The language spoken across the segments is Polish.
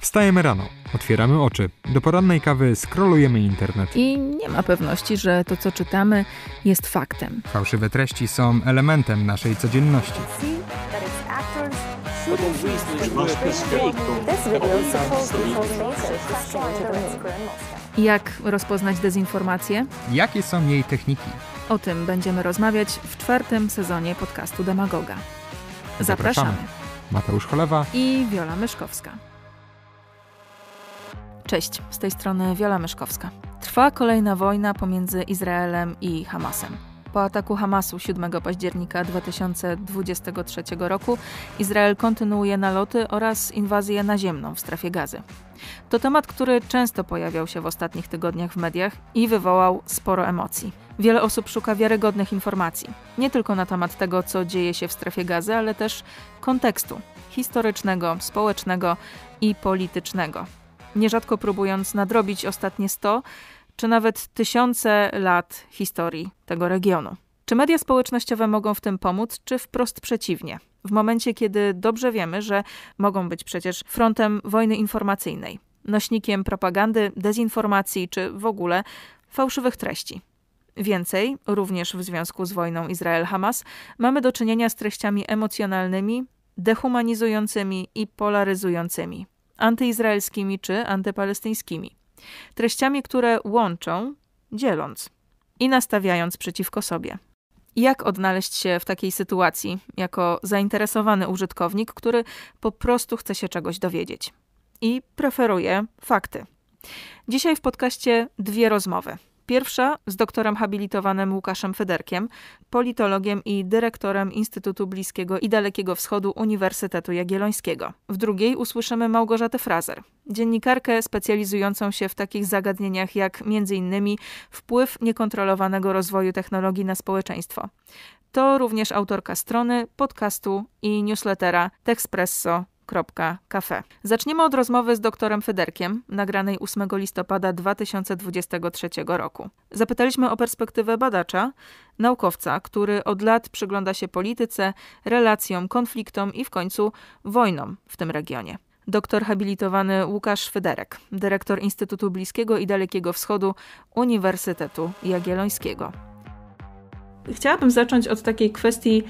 Wstajemy rano, otwieramy oczy, do porannej kawy scrollujemy internet. I nie ma pewności, że to, co czytamy, jest faktem. Fałszywe treści są elementem naszej codzienności. Jak rozpoznać dezinformację? Jakie są jej techniki? O tym będziemy rozmawiać w czwartym sezonie podcastu Demagoga. Zapraszamy. Mateusz Cholewa i Wiola Myszkowska. Cześć, z tej strony Wiola Myszkowska. Trwa kolejna wojna pomiędzy Izraelem i Hamasem. Po ataku Hamasu 7 października 2023 roku Izrael kontynuuje naloty oraz inwazję naziemną w strefie gazy. To temat, który często pojawiał się w ostatnich tygodniach w mediach i wywołał sporo emocji. Wiele osób szuka wiarygodnych informacji, nie tylko na temat tego, co dzieje się w strefie gazy, ale też kontekstu historycznego, społecznego i politycznego. Nierzadko próbując nadrobić ostatnie 100 czy nawet tysiące lat historii tego regionu. Czy media społecznościowe mogą w tym pomóc, czy wprost przeciwnie? W momencie, kiedy dobrze wiemy, że mogą być przecież frontem wojny informacyjnej, nośnikiem propagandy, dezinformacji czy w ogóle fałszywych treści. Więcej, również w związku z wojną Izrael-Hamas, mamy do czynienia z treściami emocjonalnymi, dehumanizującymi i polaryzującymi, antyizraelskimi czy antypalestyńskimi. Treściami, które łączą, dzieląc i nastawiając przeciwko sobie. Jak odnaleźć się w takiej sytuacji jako zainteresowany użytkownik, który po prostu chce się czegoś dowiedzieć i preferuje fakty? Dzisiaj w podcaście dwie rozmowy. Pierwsza z doktorem habilitowanym Łukaszem Federkiem, politologiem i dyrektorem Instytutu Bliskiego i Dalekiego Wschodu Uniwersytetu Jagiellońskiego. W drugiej usłyszymy Małgorzatę Frazer, dziennikarkę specjalizującą się w takich zagadnieniach jak m.in. wpływ niekontrolowanego rozwoju technologii na społeczeństwo. To również autorka strony, podcastu i newslettera Texpresso Cafe. Zaczniemy od rozmowy z doktorem Federkiem, nagranej 8 listopada 2023 roku. Zapytaliśmy o perspektywę badacza, naukowca, który od lat przygląda się polityce, relacjom, konfliktom i w końcu wojnom w tym regionie. Doktor habilitowany Łukasz Federek, dyrektor Instytutu Bliskiego i Dalekiego Wschodu Uniwersytetu Jagiellońskiego. Chciałabym zacząć od takiej kwestii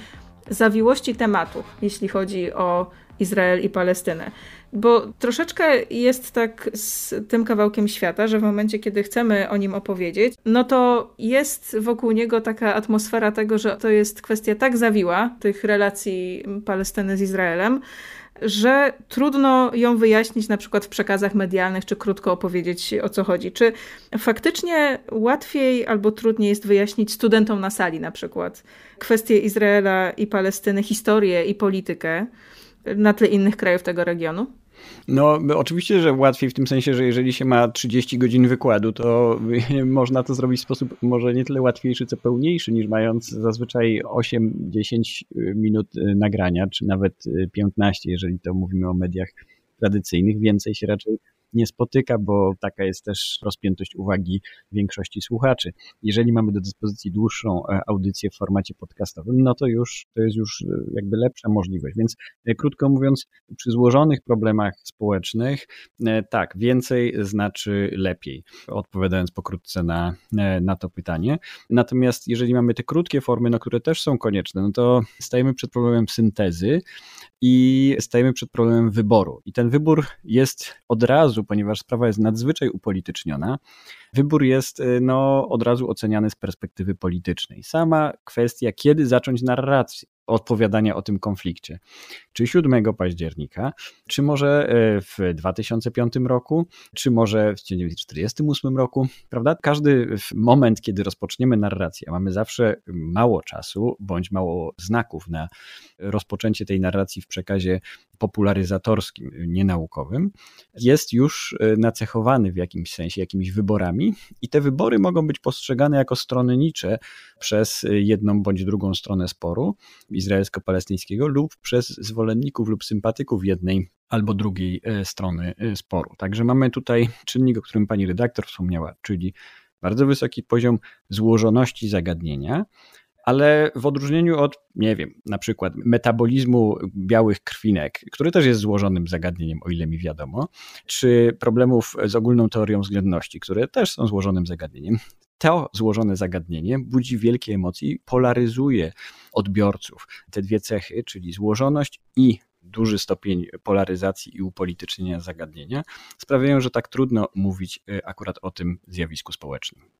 zawiłości tematu, jeśli chodzi o Izrael i Palestynę. Bo troszeczkę jest tak z tym kawałkiem świata, że w momencie, kiedy chcemy o nim opowiedzieć, no to jest wokół niego taka atmosfera tego, że to jest kwestia tak zawiła, tych relacji Palestyny z Izraelem, że trudno ją wyjaśnić na przykład w przekazach medialnych, czy krótko opowiedzieć o co chodzi. Czy faktycznie łatwiej albo trudniej jest wyjaśnić studentom na sali na przykład kwestie Izraela i Palestyny, historię i politykę, na tle innych krajów tego regionu? No, oczywiście, że łatwiej w tym sensie, że jeżeli się ma 30 godzin wykładu, to można to zrobić w sposób może nie tyle łatwiejszy, co pełniejszy, niż mając zazwyczaj 8-10 minut nagrania, czy nawet 15, jeżeli to mówimy o mediach tradycyjnych. Więcej się raczej nie spotyka, bo taka jest też rozpiętość uwagi większości słuchaczy. Jeżeli mamy do dyspozycji dłuższą e, audycję w formacie podcastowym, no to już to jest już e, jakby lepsza możliwość. Więc e, krótko mówiąc, przy złożonych problemach społecznych, tak, więcej znaczy lepiej, odpowiadając pokrótce na, na to pytanie. Natomiast jeżeli mamy te krótkie formy, no, które też są konieczne, no to stajemy przed problemem syntezy i stajemy przed problemem wyboru. I ten wybór jest od razu, ponieważ sprawa jest nadzwyczaj upolityczniona, wybór jest y, no, od razu oceniany z perspektywy politycznej. Sama kwestia, kiedy zacząć narrację, odpowiadania o tym konflikcie. Czy 7 października, czy może e, w 2005 roku, czy może w 1948 roku, prawda? Każdy moment, kiedy rozpoczniemy narrację, mamy zawsze mało czasu bądź mało znaków na rozpoczęcie tej narracji w przekazie popularyzatorskim, nienaukowym, jest już e, nacechowany w jakimś sensie jakimiś wyborami i te wybory mogą być postrzegane jako stronnicze przez jedną bądź drugą stronę sporu izraelsko-palestyńskiego lub przez zwolenników lub sympatyków jednej albo drugiej e, strony e, sporu. Także mamy tutaj czynnik, o którym pani redaktor wspomniała, czyli bardzo wysoki poziom złożoności zagadnienia, ale w odróżnieniu od, nie wiem, na przykład metabolizmu białych krwinek, który też jest złożonym zagadnieniem, o ile mi wiadomo, czy problemów z ogólną teorią względności, które też są złożonym zagadnieniem, to złożone zagadnienie budzi wielkie emocje i polaryzuje odbiorców. Te dwie cechy, czyli złożoność i duży stopień polaryzacji i upolitycznienia zagadnienia, sprawiają, że tak trudno mówić e, akurat o tym zjawisku społecznym.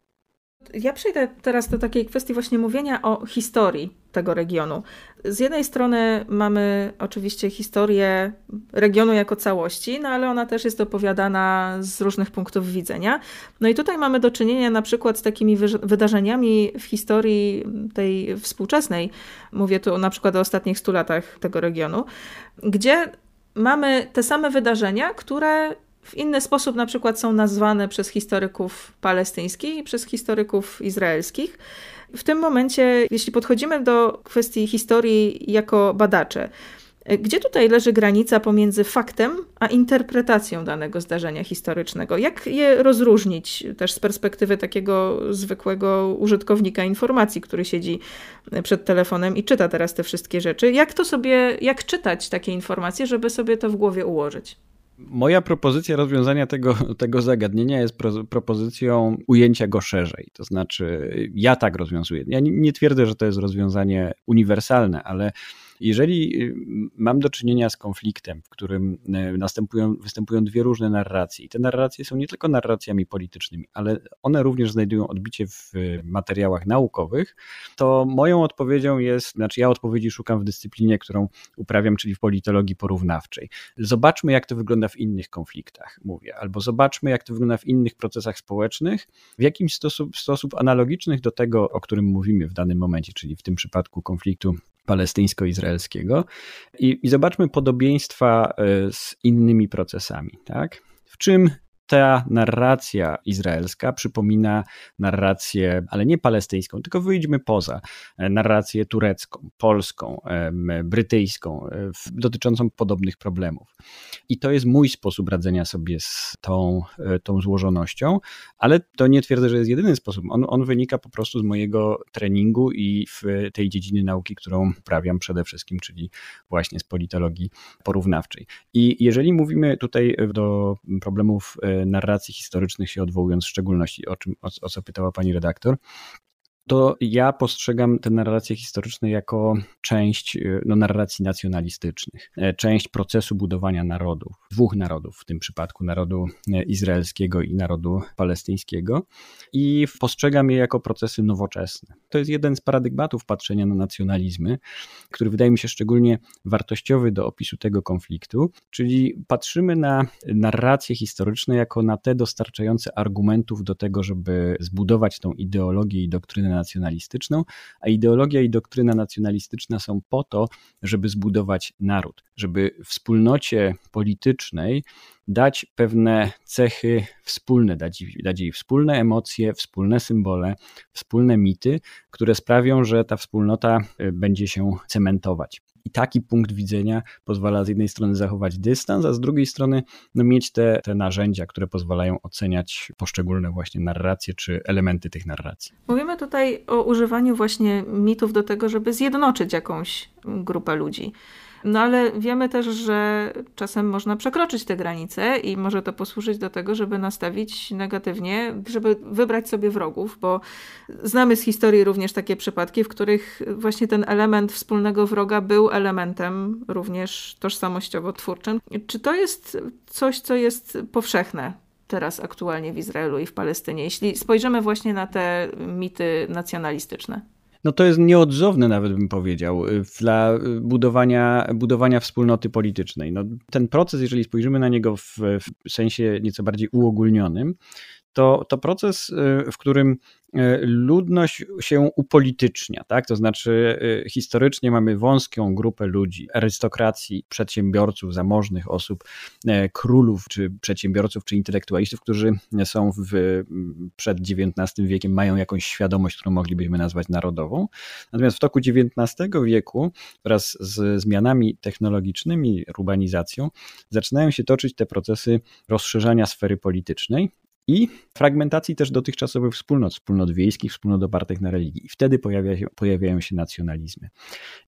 Ja przejdę teraz do takiej kwestii właśnie mówienia o historii tego regionu. Z jednej strony mamy oczywiście historię regionu jako całości, no ale ona też jest opowiadana z różnych punktów widzenia. No i tutaj mamy do czynienia na przykład z takimi wydarzeniami w historii tej współczesnej. Mówię tu na przykład o ostatnich stu latach tego regionu, gdzie mamy te same wydarzenia, które w inny sposób na przykład są nazwane przez historyków palestyńskich i przez historyków izraelskich. W tym momencie, jeśli podchodzimy do kwestii historii jako badacze, gdzie tutaj leży granica pomiędzy faktem a interpretacją danego zdarzenia historycznego? Jak je rozróżnić też z perspektywy takiego zwykłego użytkownika informacji, który siedzi przed telefonem i czyta teraz te wszystkie rzeczy? Jak to sobie, jak czytać takie informacje, żeby sobie to w głowie ułożyć? Moja propozycja rozwiązania tego, tego zagadnienia jest pro, propozycją ujęcia go szerzej. To znaczy, ja tak rozwiązuję. Ja nie, nie twierdzę, że to jest rozwiązanie uniwersalne, ale jeżeli y, mam do czynienia z konfliktem, w którym y, następują, występują dwie różne narracje, i te narracje są nie tylko narracjami politycznymi, ale one również znajdują odbicie w materiałach naukowych, to moją odpowiedzią jest, znaczy ja odpowiedzi szukam w dyscyplinie, którą uprawiam, czyli w politologii porównawczej. Zobaczmy, jak to wygląda w innych konfliktach, mówię, albo zobaczmy, jak to wygląda w innych procesach społecznych, w jakimś sposób, sposób analogicznych do tego, o którym mówimy w danym momencie, czyli w tym przypadku konfliktu palestyńsko-izraelskiego i, i zobaczmy podobieństwa e, z innymi procesami. Tak? W czym ta narracja izraelska przypomina narrację, ale nie palestyńską, tylko wyjdźmy poza e, narrację turecką, polską, brytyjską, e, dotyczącą podobnych problemów. I to jest mój sposób radzenia sobie z tą, e, tą złożonością, ale to nie twierdzę, że jest jedyny sposób. On, on wynika po prostu z mojego treningu i w tej dziedziny nauki, którą uprawiam przede wszystkim, czyli właśnie z politologii porównawczej. I jeżeli mówimy tutaj do problemów narracji historycznych się odwołując w szczególności, o, czym, o, o co pytała pani redaktor, to ja postrzegam te narracje historyczne jako część y, no, narracji nacjonalistycznych, e, część procesu budowania narodów, dwóch narodów, w tym przypadku narodu e, izraelskiego i narodu palestyńskiego, i postrzegam je jako procesy nowoczesne. To jest jeden z paradygmatów patrzenia na nacjonalizmy, który wydaje mi się szczególnie wartościowy do opisu tego konfliktu, czyli patrzymy na narracje historyczne jako na te dostarczające argumentów do tego, żeby zbudować tą ideologię i doktrynę nacjonalistyczną, a ideologia i doktryna nacjonalistyczna są po to, żeby zbudować naród, żeby wspólnocie politycznej dać pewne cechy wspólne, dać, dać jej wspólne emocje, wspólne symbole, wspólne mity, które sprawią, że ta wspólnota y, będzie się cementować. I taki punkt widzenia pozwala z jednej strony zachować dystans, a z drugiej strony no, mieć te, te narzędzia, które pozwalają oceniać poszczególne właśnie narracje czy elementy tych narracji. Mówimy tutaj o używaniu właśnie mitów do tego, żeby zjednoczyć jakąś grupę ludzi. No ale wiemy też, że czasem można przekroczyć te granice i może to posłużyć do tego, żeby nastawić negatywnie, żeby wybrać sobie wrogów, bo znamy z historii również takie przypadki, w których właśnie ten element wspólnego wroga był elementem również tożsamościowo twórczym. Czy to jest coś, co jest powszechne teraz aktualnie w Izraelu i w Palestynie, jeśli spojrzymy właśnie na te mity nacjonalistyczne? No to jest nieodzowne nawet bym powiedział y, dla budowania, budowania wspólnoty politycznej. No, ten proces, jeżeli spojrzymy na niego w, w sensie nieco bardziej uogólnionym, to, to proces, y, w którym E, ludność się upolitycznia, tak? To znaczy e, historycznie mamy wąską grupę ludzi, arystokracji, przedsiębiorców, zamożnych osób, królów, czy przedsiębiorców, czy intelektualistów, którzy są w, przed XIX wiekiem, mają jakąś świadomość, którą moglibyśmy nazwać narodową. Natomiast w toku XIX wieku wraz z zmianami technologicznymi, urbanizacją, zaczynają się toczyć te procesy rozszerzania sfery politycznej i fragmentacji też dotychczasowych wspólnot, wspólnot wiejskich, wspólnot opartych na religii. I wtedy pojawia się, pojawiają się nacjonalizmy.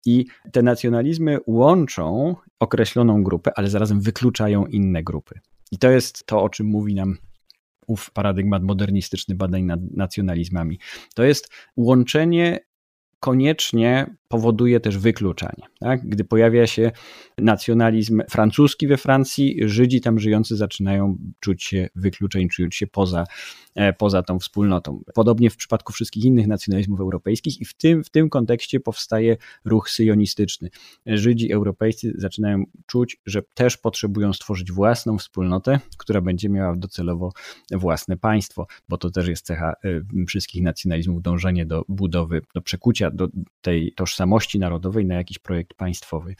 I te nacjonalizmy łączą określoną grupę, ale zarazem wykluczają inne grupy. I to jest to, o czym mówi nam ów paradygmat modernistyczny badań nad nacjonalizmami. To jest łączenie koniecznie powoduje też wykluczanie. Tak? Gdy pojawia się nacjonalizm francuski we Francji, Żydzi tam żyjący zaczynają czuć się wykluczeni, czuć się poza, e, poza tą wspólnotą. Podobnie w przypadku wszystkich innych nacjonalizmów europejskich i w tym, w tym kontekście powstaje ruch syjonistyczny. Żydzi europejscy zaczynają czuć, że też potrzebują stworzyć własną wspólnotę, która będzie miała docelowo własne państwo, bo to też jest cecha e, wszystkich nacjonalizmów, dążenie do budowy, do przekucia do tej tożsamości tożsamości narodowej na jakiś projekt państwowy.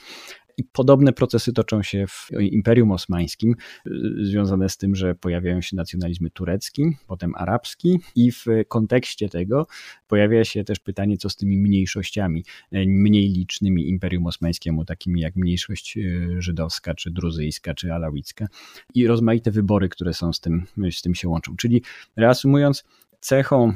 I podobne procesy toczą się w Imperium Osmańskim, y, związane z tym, że pojawiają się nacjonalizmy turecki, potem arabski, i w kontekście tego pojawia się też pytanie, co z tymi mniejszościami, y, mniej licznymi Imperium Osmańskiemu, takimi jak mniejszość y, żydowska, czy druzyjska, czy alawicka, i rozmaite wybory, które są z tym, z tym się łączą. Czyli reasumując, cechą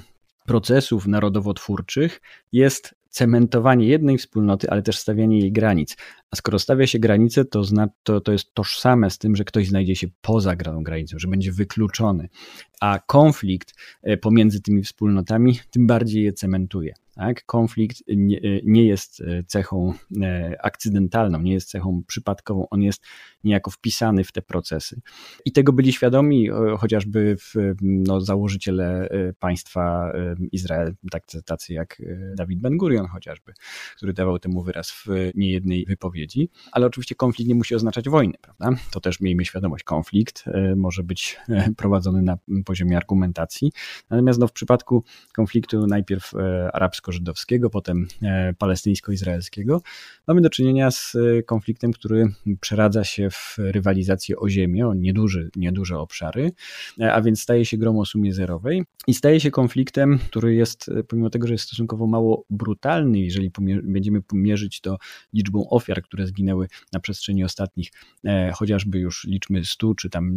procesów narodowotwórczych jest cementowanie jednej wspólnoty, ale też stawianie jej granic. A skoro stawia się granice, to, zna, to, to jest tożsame z tym, że ktoś znajdzie się poza tą granicą, że będzie wykluczony. A konflikt e, pomiędzy tymi wspólnotami tym bardziej je cementuje. Tak? Konflikt nie, nie, jest e, cechą e, akcydentalną, nie jest cechą przypadkową, on jest niejako wpisany w te procesy. I tego byli świadomi chociażby w, no, założyciele e, państwa Izrael, tak, tacy jak Dawid Ben Gurion chociażby, który dawał temu wyraz w niejednej wypowiedzi. Ale oczywiście konflikt nie musi oznaczać wojny, prawda? To też miejmy świadomość. Konflikt może być prowadzony na poziomie argumentacji. Natomiast no, w przypadku konfliktu najpierw arabsko żydowskiego potem e, palestyńsko-izraelskiego, mamy do czynienia z e, konfliktem, który przeradza się w rywalizację o ziemię, o nieduży, nieduże obszary, e, a więc staje się grą o sumie zerowej i staje się konfliktem, który jest, pomimo tego, że jest stosunkowo mało brutalny, jeżeli będziemy mierzyć to liczbą ofiar, które zginęły na przestrzeni ostatnich chociażby już liczmy 100 czy tam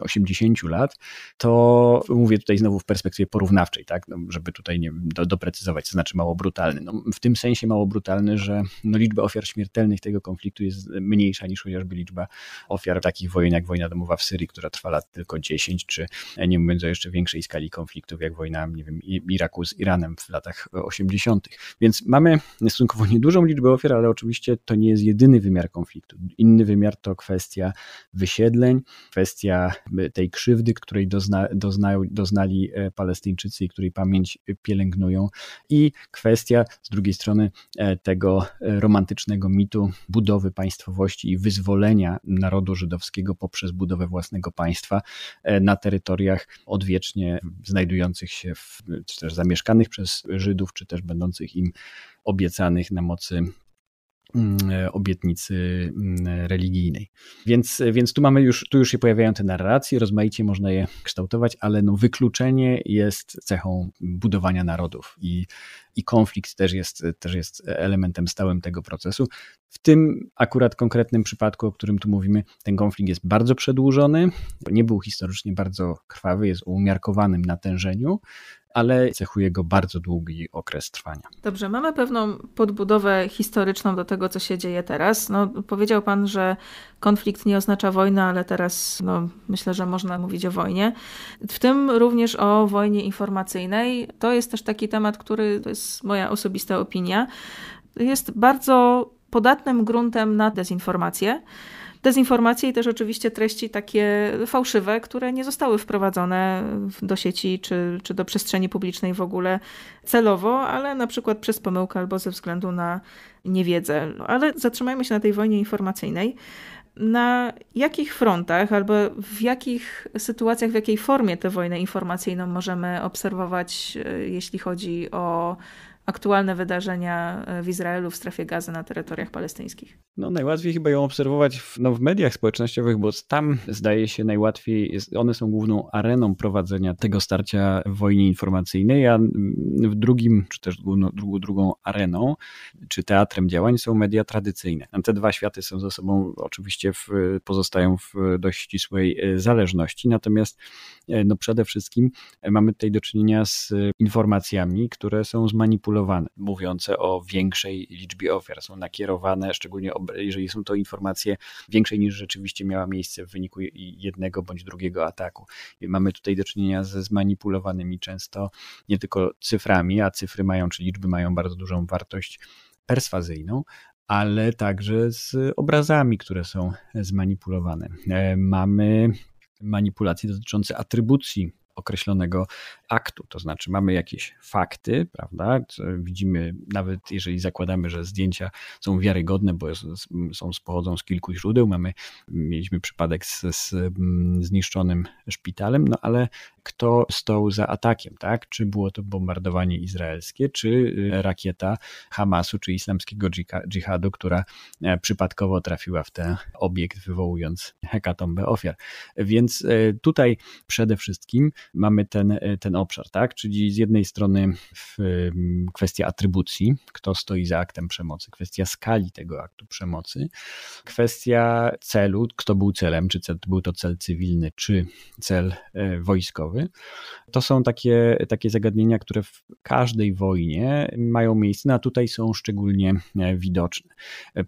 80 lat, to mówię tutaj znowu w perspektywie porównawczej, tak, no, żeby tutaj nie do, doprecyzować, to znaczy mało brutalny? No, w tym sensie mało brutalny, że no, liczba ofiar śmiertelnych tego konfliktu jest mniejsza niż chociażby liczba ofiar takich wojen jak wojna domowa w Syrii, która trwa lat tylko 10, czy nie mówiąc o jeszcze większej skali konfliktów, jak wojna nie wiem, Iraku z Iranem w latach 80. Więc mamy stosunkowo niedużą liczbę ofiar, ale oczywiście to nie jest jedyny wymiar konfliktu. Inny wymiar to kwestia wysiedleń, kwestia tej krzywdy, której dozna, doznają, doznali e, Palestyńczycy i której pamięć pielęgnują i kwestia z drugiej strony e, tego e, romantycznego mitu budowy państwowości i wyzwolenia narodu żydowskiego poprzez budowę własnego państwa e, na terytoriach odwiecznie znajdujących się, w, czy też zamieszkanych przez Żydów, czy też będących im obiecanych na mocy e, obietnicy mm, religijnej. Więc, więc tu mamy już, tu już się pojawiają te narracje, rozmaicie można je kształtować, ale no wykluczenie jest cechą budowania narodów i, i konflikt też jest, też jest elementem stałym tego procesu. W tym akurat konkretnym przypadku, o którym tu mówimy, ten konflikt jest bardzo przedłużony, nie był historycznie bardzo krwawy, jest o umiarkowanym natężeniu, ale cechuje go bardzo długi okres trwania. Dobrze, mamy pewną podbudowę historyczną do tego, co się dzieje teraz. No, powiedział Pan, że konflikt nie oznacza wojny, ale teraz no, myślę, że można mówić o wojnie. W tym również o wojnie informacyjnej. To jest też taki temat, który, to jest moja osobista opinia, jest bardzo podatnym gruntem na dezinformację dezinformacje i też oczywiście treści takie fałszywe, które nie zostały wprowadzone do sieci czy, czy do przestrzeni publicznej w ogóle celowo, ale na przykład przez pomyłkę albo ze względu na niewiedzę. Ale zatrzymajmy się na tej wojnie informacyjnej. Na jakich frontach albo w jakich sytuacjach, w jakiej formie tę wojnę informacyjną możemy obserwować, e, jeśli chodzi o aktualne wydarzenia w Izraelu, w strefie gazy, na terytoriach palestyńskich? No najłatwiej chyba ją obserwować w, no, w mediach społecznościowych, bo tam zdaje się najłatwiej, jest, one są główną areną prowadzenia tego starcia w wojnie informacyjnej, a w drugim, czy też drugą, drugą areną, czy teatrem działań są media tradycyjne. Te dwa światy są ze sobą oczywiście w, pozostają w dość ścisłej e, zależności, natomiast e, no przede wszystkim mamy tutaj do czynienia z informacjami, które są zmanipulowane, mówiące o większej liczbie ofiar, są nakierowane, szczególnie jeżeli są to informacje większej niż rzeczywiście miała miejsce w wyniku jednego bądź drugiego ataku. Mamy tutaj do czynienia ze zmanipulowanymi często nie tylko cyframi, a cyfry mają, czy liczby mają bardzo dużą wartość perswazyjną, ale także z obrazami, które są zmanipulowane. E, mamy manipulacje dotyczące atrybucji określonego aktu. To znaczy, mamy jakieś fakty, prawda? Widzimy, nawet jeżeli zakładamy, że zdjęcia są wiarygodne, bo są, pochodzą z kilku źródeł. Mamy, mieliśmy przypadek z, z zniszczonym szpitalem, no ale kto stał za atakiem, tak? Czy było to bombardowanie izraelskie, czy y, rakieta Hamasu, czy islamskiego dżihadu, która e, przypadkowo trafiła w ten obiekt, wywołując hekatombę ofiar. Więc e, tutaj przede wszystkim mamy ten, e, ten obszar, tak? Czyli z jednej strony kwestia atrybucji, kto stoi za aktem przemocy, kwestia skali tego aktu przemocy, kwestia celu, kto był celem, czy cel, był to cel cywilny, czy cel wojskowy to są takie, takie zagadnienia, które w każdej wojnie mają miejsce, no a tutaj są szczególnie e, widoczne.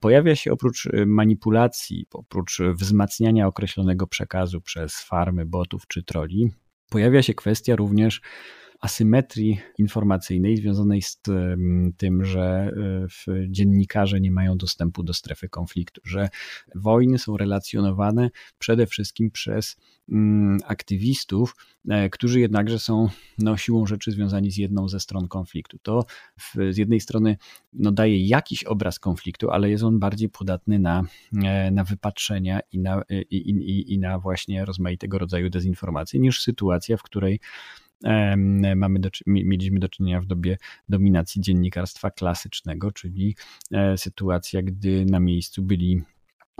Pojawia się oprócz e, manipulacji, oprócz wzmacniania określonego przekazu przez farmy, botów czy troli, pojawia się kwestia również asymetrii informacyjnej związanej z tym, że e, dziennikarze nie mają dostępu do strefy konfliktu, że wojny są relacjonowane przede wszystkim przez mm, aktywistów, e, którzy jednakże są no, siłą rzeczy związani z jedną ze stron konfliktu. To w, z jednej strony no, daje jakiś obraz konfliktu, ale jest on bardziej podatny na, e, na wypatrzenia i na, i, i, i na właśnie rozmaitego rodzaju dezinformacje niż sytuacja, w której mamy do, mieliśmy do czynienia w dobie dominacji dziennikarstwa klasycznego, czyli e, sytuacja, gdy na miejscu byli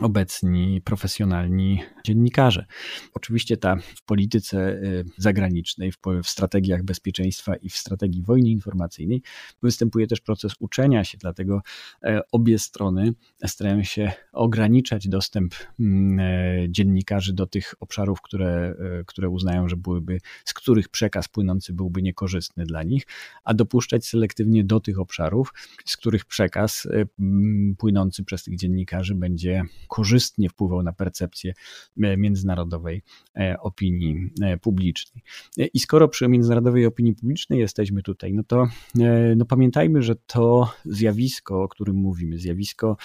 obecni profesjonalni dziennikarze. Oczywiście ta w polityce y, zagranicznej, w, strategiach bezpieczeństwa i w strategii wojny informacyjnej występuje też proces uczenia się, dlatego e, obie strony starają się ograniczać dostęp mm, e, dziennikarzy do tych obszarów, które, e, które uznają, że byłyby, z których przekaz płynący byłby niekorzystny dla nich, a dopuszczać selektywnie do tych obszarów, z których przekaz płynący przez tych dziennikarzy będzie korzystnie wpływał na percepcję e, międzynarodowej e, opinii e, publicznej. I skoro przy międzynarodowej opinii publicznej jesteśmy tutaj, no to no pamiętajmy, że to zjawisko, o którym mówimy, zjawisko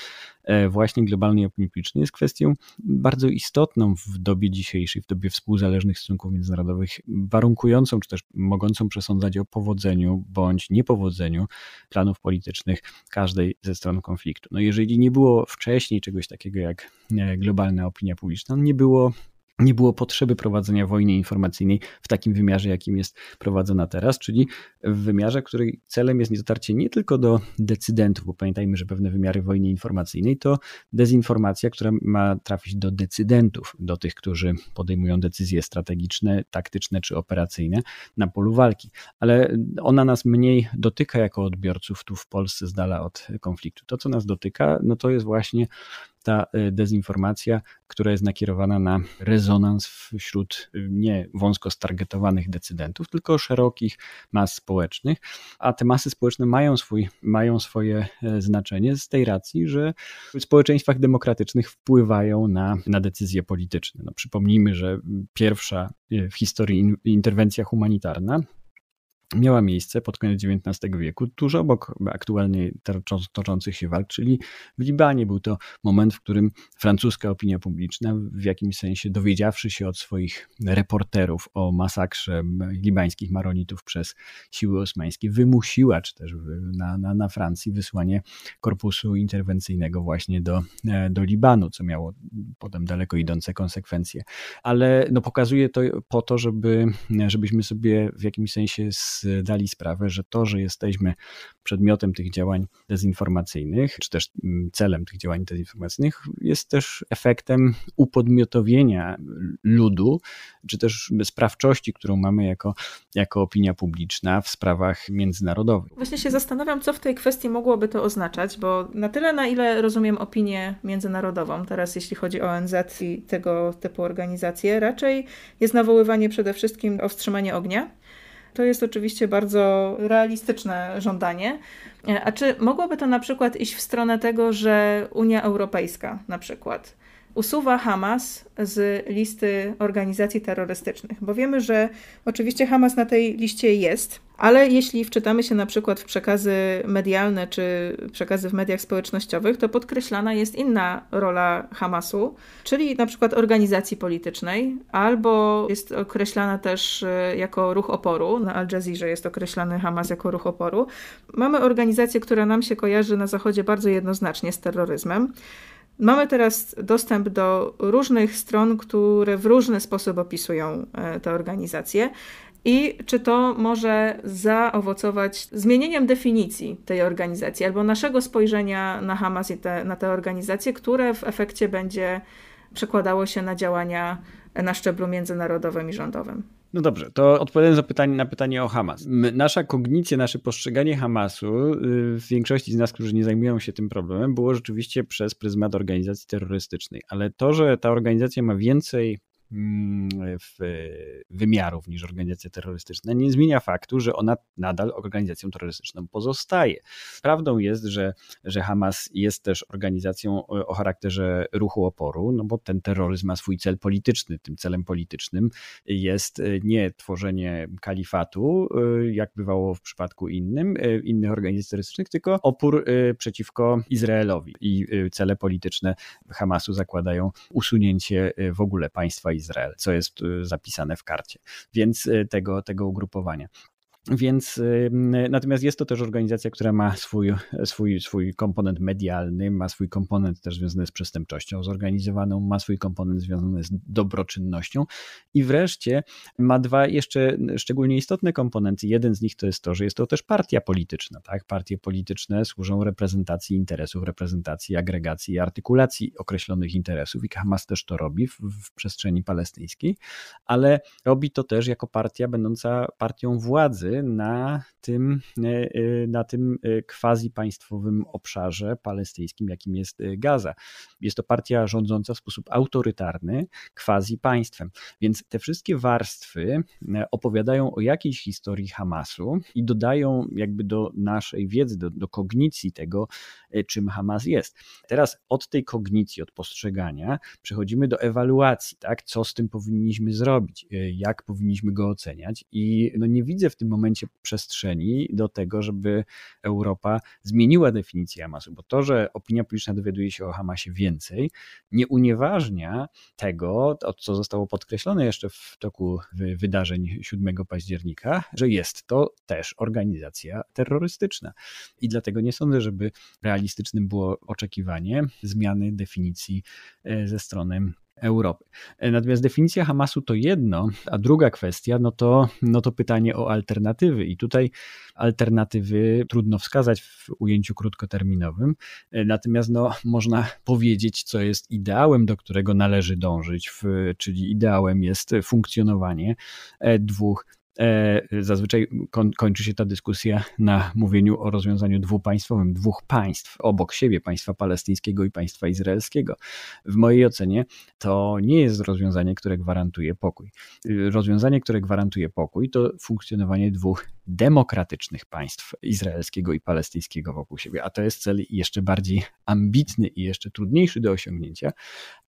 właśnie globalnej opinii publicznej jest kwestią bardzo istotną w dobie dzisiejszej, w dobie współzależnych stosunków międzynarodowych, warunkującą czy też mogącą przesądzać o powodzeniu bądź niepowodzeniu planów politycznych każdej ze stron konfliktu. No jeżeli nie było wcześniej czegoś takiego jak jak e, globalna opinia publiczna. Nie było nie było potrzeby prowadzenia wojny informacyjnej w takim wymiarze, jakim jest prowadzona teraz, czyli w wymiarze, której celem jest dotarcie nie tylko do decydentów, bo pamiętajmy, że pewne wymiary wojny informacyjnej to dezinformacja, która ma trafić do decydentów, do tych, którzy podejmują decyzje strategiczne, taktyczne czy operacyjne na polu walki. Ale ona nas mniej dotyka jako odbiorców tu w Polsce z dala od konfliktu. To, co nas dotyka, no to jest właśnie ta y, dezinformacja, która jest nakierowana na rezonans wśród y, nie wąsko stargetowanych decydentów, tylko szerokich mas społecznych, a te masy społeczne mają, swój, mają swoje e, znaczenie z tej racji, że w społeczeństwach demokratycznych wpływają na, na decyzje polityczne. No, przypomnijmy, że pierwsza e, w historii interwencja humanitarna miała miejsce pod koniec XIX wieku, tuż obok aktualnie toczących się walk, czyli w Libanie. Był to moment, w którym francuska opinia publiczna, w jakimś sensie dowiedziawszy się od swoich reporterów o masakrze libańskich maronitów przez siły osmańskie, wymusiła, czy też na, na, na Francji, wysłanie korpusu interwencyjnego właśnie do, e, do Libanu, co miało potem daleko idące konsekwencje. Ale no, pokazuje to po to, żeby, żebyśmy sobie w jakimś sensie z zdali sprawę, że to, że jesteśmy przedmiotem tych działań dezinformacyjnych, czy też mm, celem tych działań dezinformacyjnych, jest też efektem upodmiotowienia ludu, czy też sprawczości, którą mamy jako, jako opinia publiczna w sprawach międzynarodowych. Właśnie się zastanawiam, co w tej kwestii mogłoby to oznaczać, bo na tyle, na ile rozumiem opinię międzynarodową, teraz jeśli chodzi o ONZ i tego typu organizacje, raczej jest nawoływanie przede wszystkim o wstrzymanie ognia. To jest oczywiście bardzo realistyczne żądanie. A czy mogłoby to na przykład iść w stronę tego, że Unia Europejska na przykład usuwa Hamas z listy organizacji terrorystycznych, bo wiemy, że oczywiście Hamas na tej liście jest, ale jeśli wczytamy się na przykład w przekazy medialne czy przekazy w mediach społecznościowych, to podkreślana jest inna rola Hamasu, czyli na przykład organizacji politycznej, albo jest określana też e, jako ruch oporu. Na Al Jazeera jest określany Hamas jako ruch oporu. Mamy organizację, która nam się kojarzy na Zachodzie bardzo jednoznacznie z terroryzmem. Mamy teraz dostęp do różnych stron, które w różny sposób opisują e, te organizacje. I czy to może zaowocować zmienieniem definicji tej organizacji albo naszego spojrzenia na Hamas i te, na tę organizację, które w efekcie będzie przekładało się na działania na szczeblu międzynarodowym i rządowym? No dobrze, to odpowiadając na pytanie, na pytanie o Hamas. Nasza kognicja, nasze postrzeganie Hamasu, y, w większości z nas, którzy nie zajmują się tym problemem, było rzeczywiście przez pryzmat organizacji terrorystycznej. Ale to, że ta organizacja ma więcej wymiarów niż organizacja terrorystyczna, nie zmienia faktu, że ona nadal organizacją terrorystyczną pozostaje. Prawdą jest, że, że Hamas jest też organizacją o charakterze ruchu oporu, no bo ten terroryzm ma swój cel polityczny. Tym celem politycznym jest e, nie tworzenie kalifatu, e, jak bywało w przypadku innym, e, innych organizacji terrorystycznych, tylko opór przeciwko Izraelowi. I cele polityczne Hamasu zakładają usunięcie w ogóle państwa Izrael, co jest y, zapisane w karcie, więc y, tego, tego ugrupowania. Więc natomiast jest to też organizacja, która ma swój, swój, swój komponent medialny, ma swój komponent też związany z przestępczością zorganizowaną, ma swój komponent związany z dobroczynnością i wreszcie ma dwa jeszcze szczególnie istotne komponenty. Jeden z nich to jest to, że jest to też partia polityczna. Tak? Partie polityczne służą reprezentacji interesów, reprezentacji, agregacji i artykulacji określonych interesów i Hamas też to robi w, w przestrzeni palestyńskiej, ale robi to też jako partia będąca partią władzy, na tym, e, e, na tym e, quasi państwowym obszarze palestyńskim, jakim jest Gaza. Jest to partia rządząca w sposób autorytarny, quasi państwem. Więc te wszystkie warstwy opowiadają o jakiejś historii Hamasu i dodają jakby do naszej wiedzy, do, do kognicji tego, czym Hamas jest. Teraz od tej kognicji, od postrzegania przechodzimy do ewaluacji, tak? co z tym powinniśmy zrobić, jak powinniśmy go oceniać i no nie widzę w tym momencie momencie przestrzeni do tego, żeby Europa zmieniła definicję Hamasu, bo to, że opinia publiczna dowiaduje się o Hamasie więcej, nie unieważnia tego, co zostało podkreślone jeszcze w toku wydarzeń 7 października, że jest to też organizacja terrorystyczna. I dlatego nie sądzę, żeby realistycznym było oczekiwanie zmiany definicji e, ze strony Europy. E, natomiast definicja Hamasu to jedno, a druga kwestia, no to, no to pytanie o alternatywy. I tutaj alternatywy trudno wskazać w ujęciu krótkoterminowym, e, natomiast no, można powiedzieć, co jest ideałem, do którego należy dążyć, w, czyli ideałem jest funkcjonowanie e, dwóch zazwyczaj kończy się ta dyskusja na mówieniu o rozwiązaniu dwupaństwowym, dwóch państw obok siebie, państwa palestyńskiego i państwa izraelskiego. W mojej ocenie to nie jest rozwiązanie, które gwarantuje pokój. Rozwiązanie, które gwarantuje pokój, to funkcjonowanie dwóch demokratycznych państw izraelskiego i palestyńskiego wokół siebie. A to jest cel jeszcze bardziej ambitny i jeszcze trudniejszy do osiągnięcia,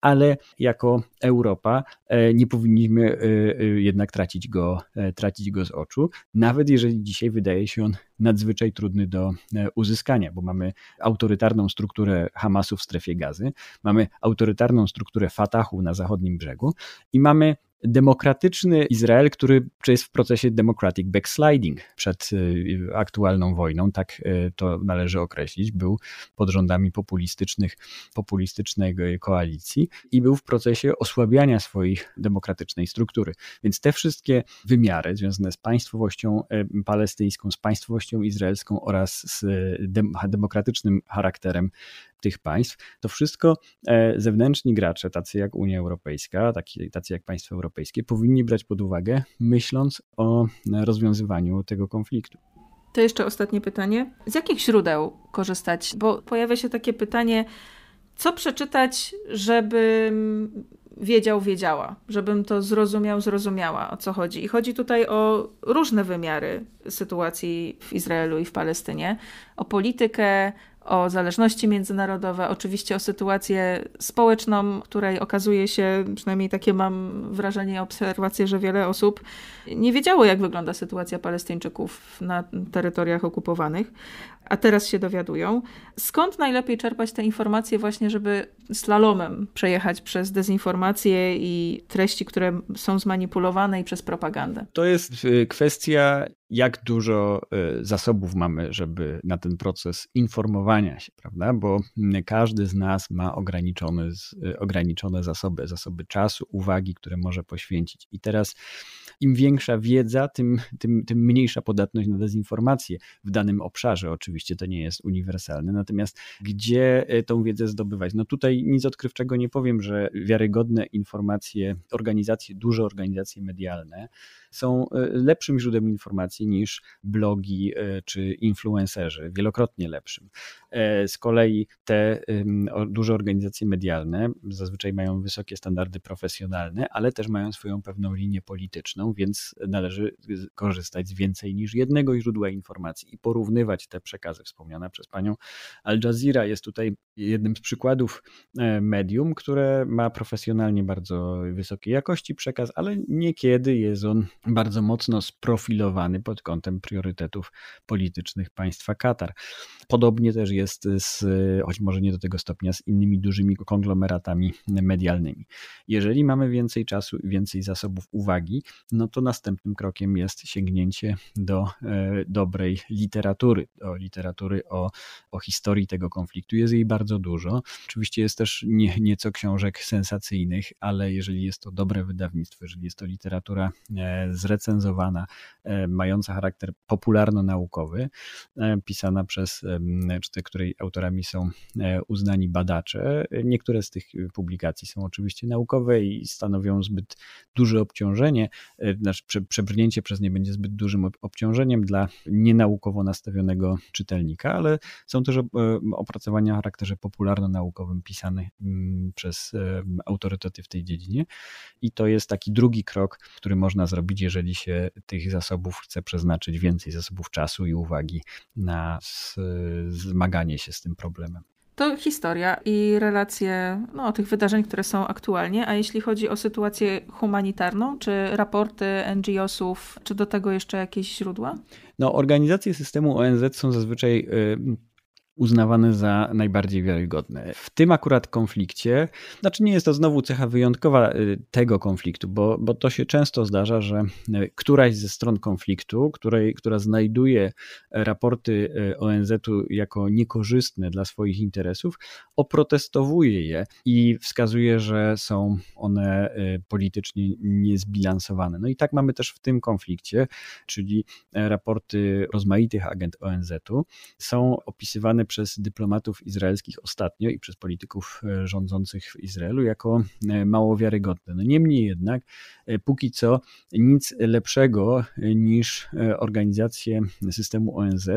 ale jako Europa e, nie powinniśmy e, e, jednak tracić go, tracić go z oczu, nawet jeżeli dzisiaj wydaje się on nadzwyczaj trudny do uzyskania, bo mamy autorytarną strukturę Hamasu w strefie gazy, mamy autorytarną strukturę Fatahu na zachodnim brzegu i mamy demokratyczny Izrael, który jest w procesie democratic backsliding przed y, aktualną wojną, tak y, to należy określić, był pod rządami populistycznych, populistycznej koalicji i był w procesie osłabiania swojej demokratycznej struktury. Więc te wszystkie wymiary związane z państwowością y, palestyńską, z państwowością izraelską oraz z demokratycznym charakterem tych państw, to wszystko e, zewnętrzni gracze, tacy jak Unia Europejska, tacy, jak państwa europejskie, powinni brać pod uwagę, myśląc o rozwiązywaniu tego konfliktu. To jeszcze ostatnie pytanie. Z jakich źródeł korzystać? Bo pojawia się takie pytanie, co przeczytać, żebym wiedział, wiedziała, żebym to zrozumiał, zrozumiała, o co chodzi. I chodzi tutaj o różne wymiary sytuacji w Izraelu i w Palestynie, o politykę, o zależności międzynarodowe, oczywiście o sytuację społeczną, której okazuje się, przynajmniej takie mam wrażenie, obserwacje, że wiele osób nie wiedziało, jak wygląda sytuacja Palestyńczyków na terytoriach okupowanych, a teraz się dowiadują. Skąd najlepiej czerpać te informacje, właśnie, żeby slalomem przejechać przez dezinformację i treści, które są zmanipulowane i przez propagandę? To jest y, kwestia, jak dużo y, zasobów mamy, żeby na ten proces informowania się, prawda? Bo każdy z nas ma ograniczone, y, ograniczone zasoby, zasoby czasu, uwagi, które może poświęcić. I teraz im większa wiedza, tym, tym, tym mniejsza podatność na dezinformację w danym obszarze. Oczywiście to nie jest uniwersalne. Natomiast gdzie e, tą wiedzę zdobywać? No tutaj nic odkrywczego nie powiem, że wiarygodne informacje, organizacje, duże organizacje medialne, są e, lepszym źródłem informacji niż blogi e, czy influencerzy, wielokrotnie lepszym. Z kolei te duże organizacje medialne zazwyczaj mają wysokie standardy profesjonalne, ale też mają swoją pewną linię polityczną, więc należy korzystać z więcej niż jednego źródła informacji i porównywać te przekazy. Wspomniana przez panią Al Jazeera jest tutaj jednym z przykładów medium, które ma profesjonalnie bardzo wysokiej jakości przekaz, ale niekiedy jest on bardzo mocno sprofilowany pod kątem priorytetów politycznych państwa Katar. Podobnie też jest z, choć może nie do tego stopnia, z innymi dużymi konglomeratami medialnymi. Jeżeli mamy więcej czasu i więcej zasobów uwagi, no to następnym krokiem jest sięgnięcie do e, dobrej literatury, do literatury o, o historii tego konfliktu. Jest jej bardzo dużo. Oczywiście jest też nie, nieco książek sensacyjnych, ale jeżeli jest to dobre wydawnictwo, jeżeli jest to literatura e, zrecenzowana, e, mająca charakter popularno-naukowy, pisana przez, czy której autorami są uznani badacze. Niektóre z tych publikacji są oczywiście naukowe i stanowią zbyt duże obciążenie, znaczy przebrnięcie przez nie będzie zbyt dużym obciążeniem dla nienaukowo nastawionego czytelnika, ale są też opracowania o charakterze popularno-naukowym pisane mm, przez autorytety w tej dziedzinie i to jest taki drugi krok, który można zrobić, jeżeli się tych zasobów chce przeznaczyć więcej zasobów czasu i uwagi na zmaganie się z tym problemem. To historia i relacje no, tych wydarzeń, które są aktualnie. A jeśli chodzi o sytuację humanitarną, czy raporty NGO-sów, czy do tego jeszcze jakieś źródła? No, organizacje systemu ONZ są zazwyczaj y, uznawane za najbardziej wiarygodne. W tym akurat konflikcie, znaczy nie jest to znowu cecha wyjątkowa y, tego konfliktu, bo, bo to się często zdarza, że y, któraś ze stron konfliktu, której, która znajduje raporty y, ONZ-u jako niekorzystne dla swoich interesów, oprotestowuje je i wskazuje, że są one politycznie niezbilansowane. No i tak mamy też w tym konflikcie, czyli raporty rozmaitych agent ONZ-u są opisywane przez dyplomatów izraelskich ostatnio i przez polityków e, rządzących w Izraelu jako e, mało wiarygodne. No niemniej jednak, e, póki co nic lepszego niż organizację systemu ONZ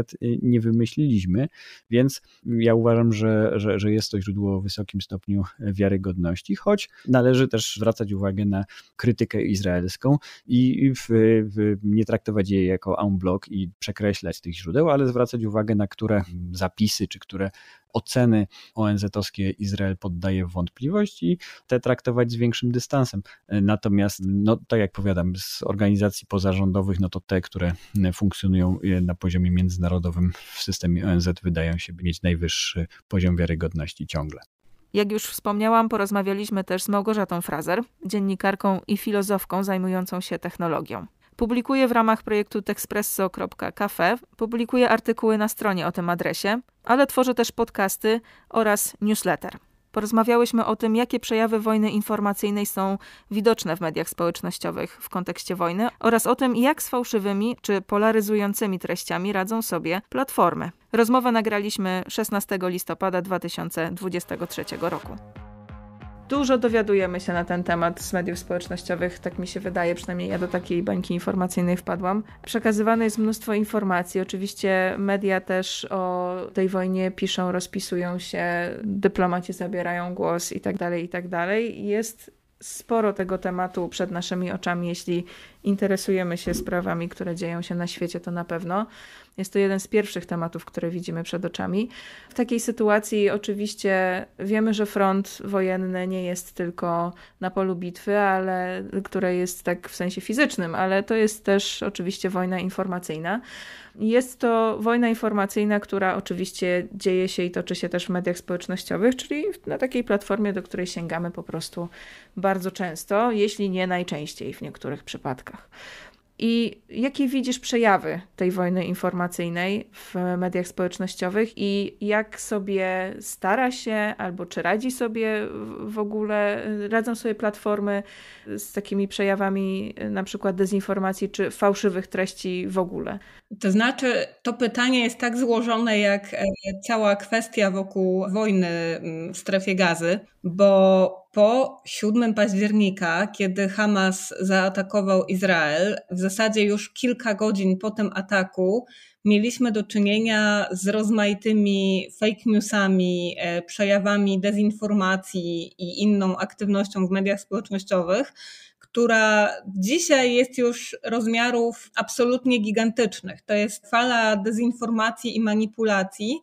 nie wymyśliliśmy, więc ja uważam, że, że, że jest to źródło o wysokim stopniu wiarygodności, choć należy też zwracać uwagę na krytykę izraelską i w, w, nie traktować jej jako en bloc i przekreślać tych źródeł, ale zwracać uwagę na które zapisy czy które oceny ONZ-owskie Izrael poddaje w wątpliwość i te traktować z większym dystansem. Natomiast, no, tak jak powiadam, z organizacji pozarządowych, no to te, które funkcjonują na poziomie międzynarodowym w systemie ONZ wydają się mieć najwyższy poziom wiarygodności ciągle. Jak już wspomniałam, porozmawialiśmy też z Małgorzatą Frazer, dziennikarką i filozofką zajmującą się technologią. Publikuje w ramach projektu texpresso.cafe, publikuje artykuły na stronie o tym adresie, ale tworzy też podcasty oraz newsletter. Porozmawiałyśmy o tym, jakie przejawy wojny informacyjnej są widoczne w mediach społecznościowych w kontekście wojny oraz o tym, jak z fałszywymi czy polaryzującymi treściami radzą sobie platformy. Rozmowę nagraliśmy 16 listopada 2023 roku. Dużo dowiadujemy się na ten temat z mediów społecznościowych, tak mi się wydaje, przynajmniej ja do takiej bańki informacyjnej wpadłam. Przekazywane jest mnóstwo informacji. Oczywiście media też o tej wojnie piszą, rozpisują się, dyplomaci zabierają głos i tak dalej, i tak dalej. Jest sporo tego tematu przed naszymi oczami, jeśli interesujemy się sprawami, które dzieją się na świecie, to na pewno. Jest to jeden z pierwszych tematów, które widzimy przed oczami. W takiej sytuacji oczywiście wiemy, że front wojenny nie jest tylko na polu bitwy, ale które jest tak w sensie fizycznym, ale to jest też oczywiście wojna informacyjna. Jest to wojna informacyjna, która oczywiście dzieje się i toczy się też w mediach społecznościowych, czyli na takiej platformie, do której sięgamy po prostu bardzo często, jeśli nie najczęściej w niektórych przypadkach. I jakie widzisz przejawy tej wojny informacyjnej w mediach społecznościowych i jak sobie stara się, albo czy radzi sobie w ogóle, radzą sobie platformy z takimi przejawami na przykład dezinformacji czy fałszywych treści w ogóle? To znaczy, to pytanie jest tak złożone jak e, cała kwestia wokół wojny mm, w strefie gazy, bo po 7 października, kiedy Hamas zaatakował Izrael, w zasadzie już kilka godzin po tym ataku, mieliśmy do czynienia z rozmaitymi fake newsami, e, przejawami dezinformacji i inną aktywnością w mediach społecznościowych która dzisiaj jest już rozmiarów absolutnie gigantycznych. To jest fala dezinformacji i manipulacji,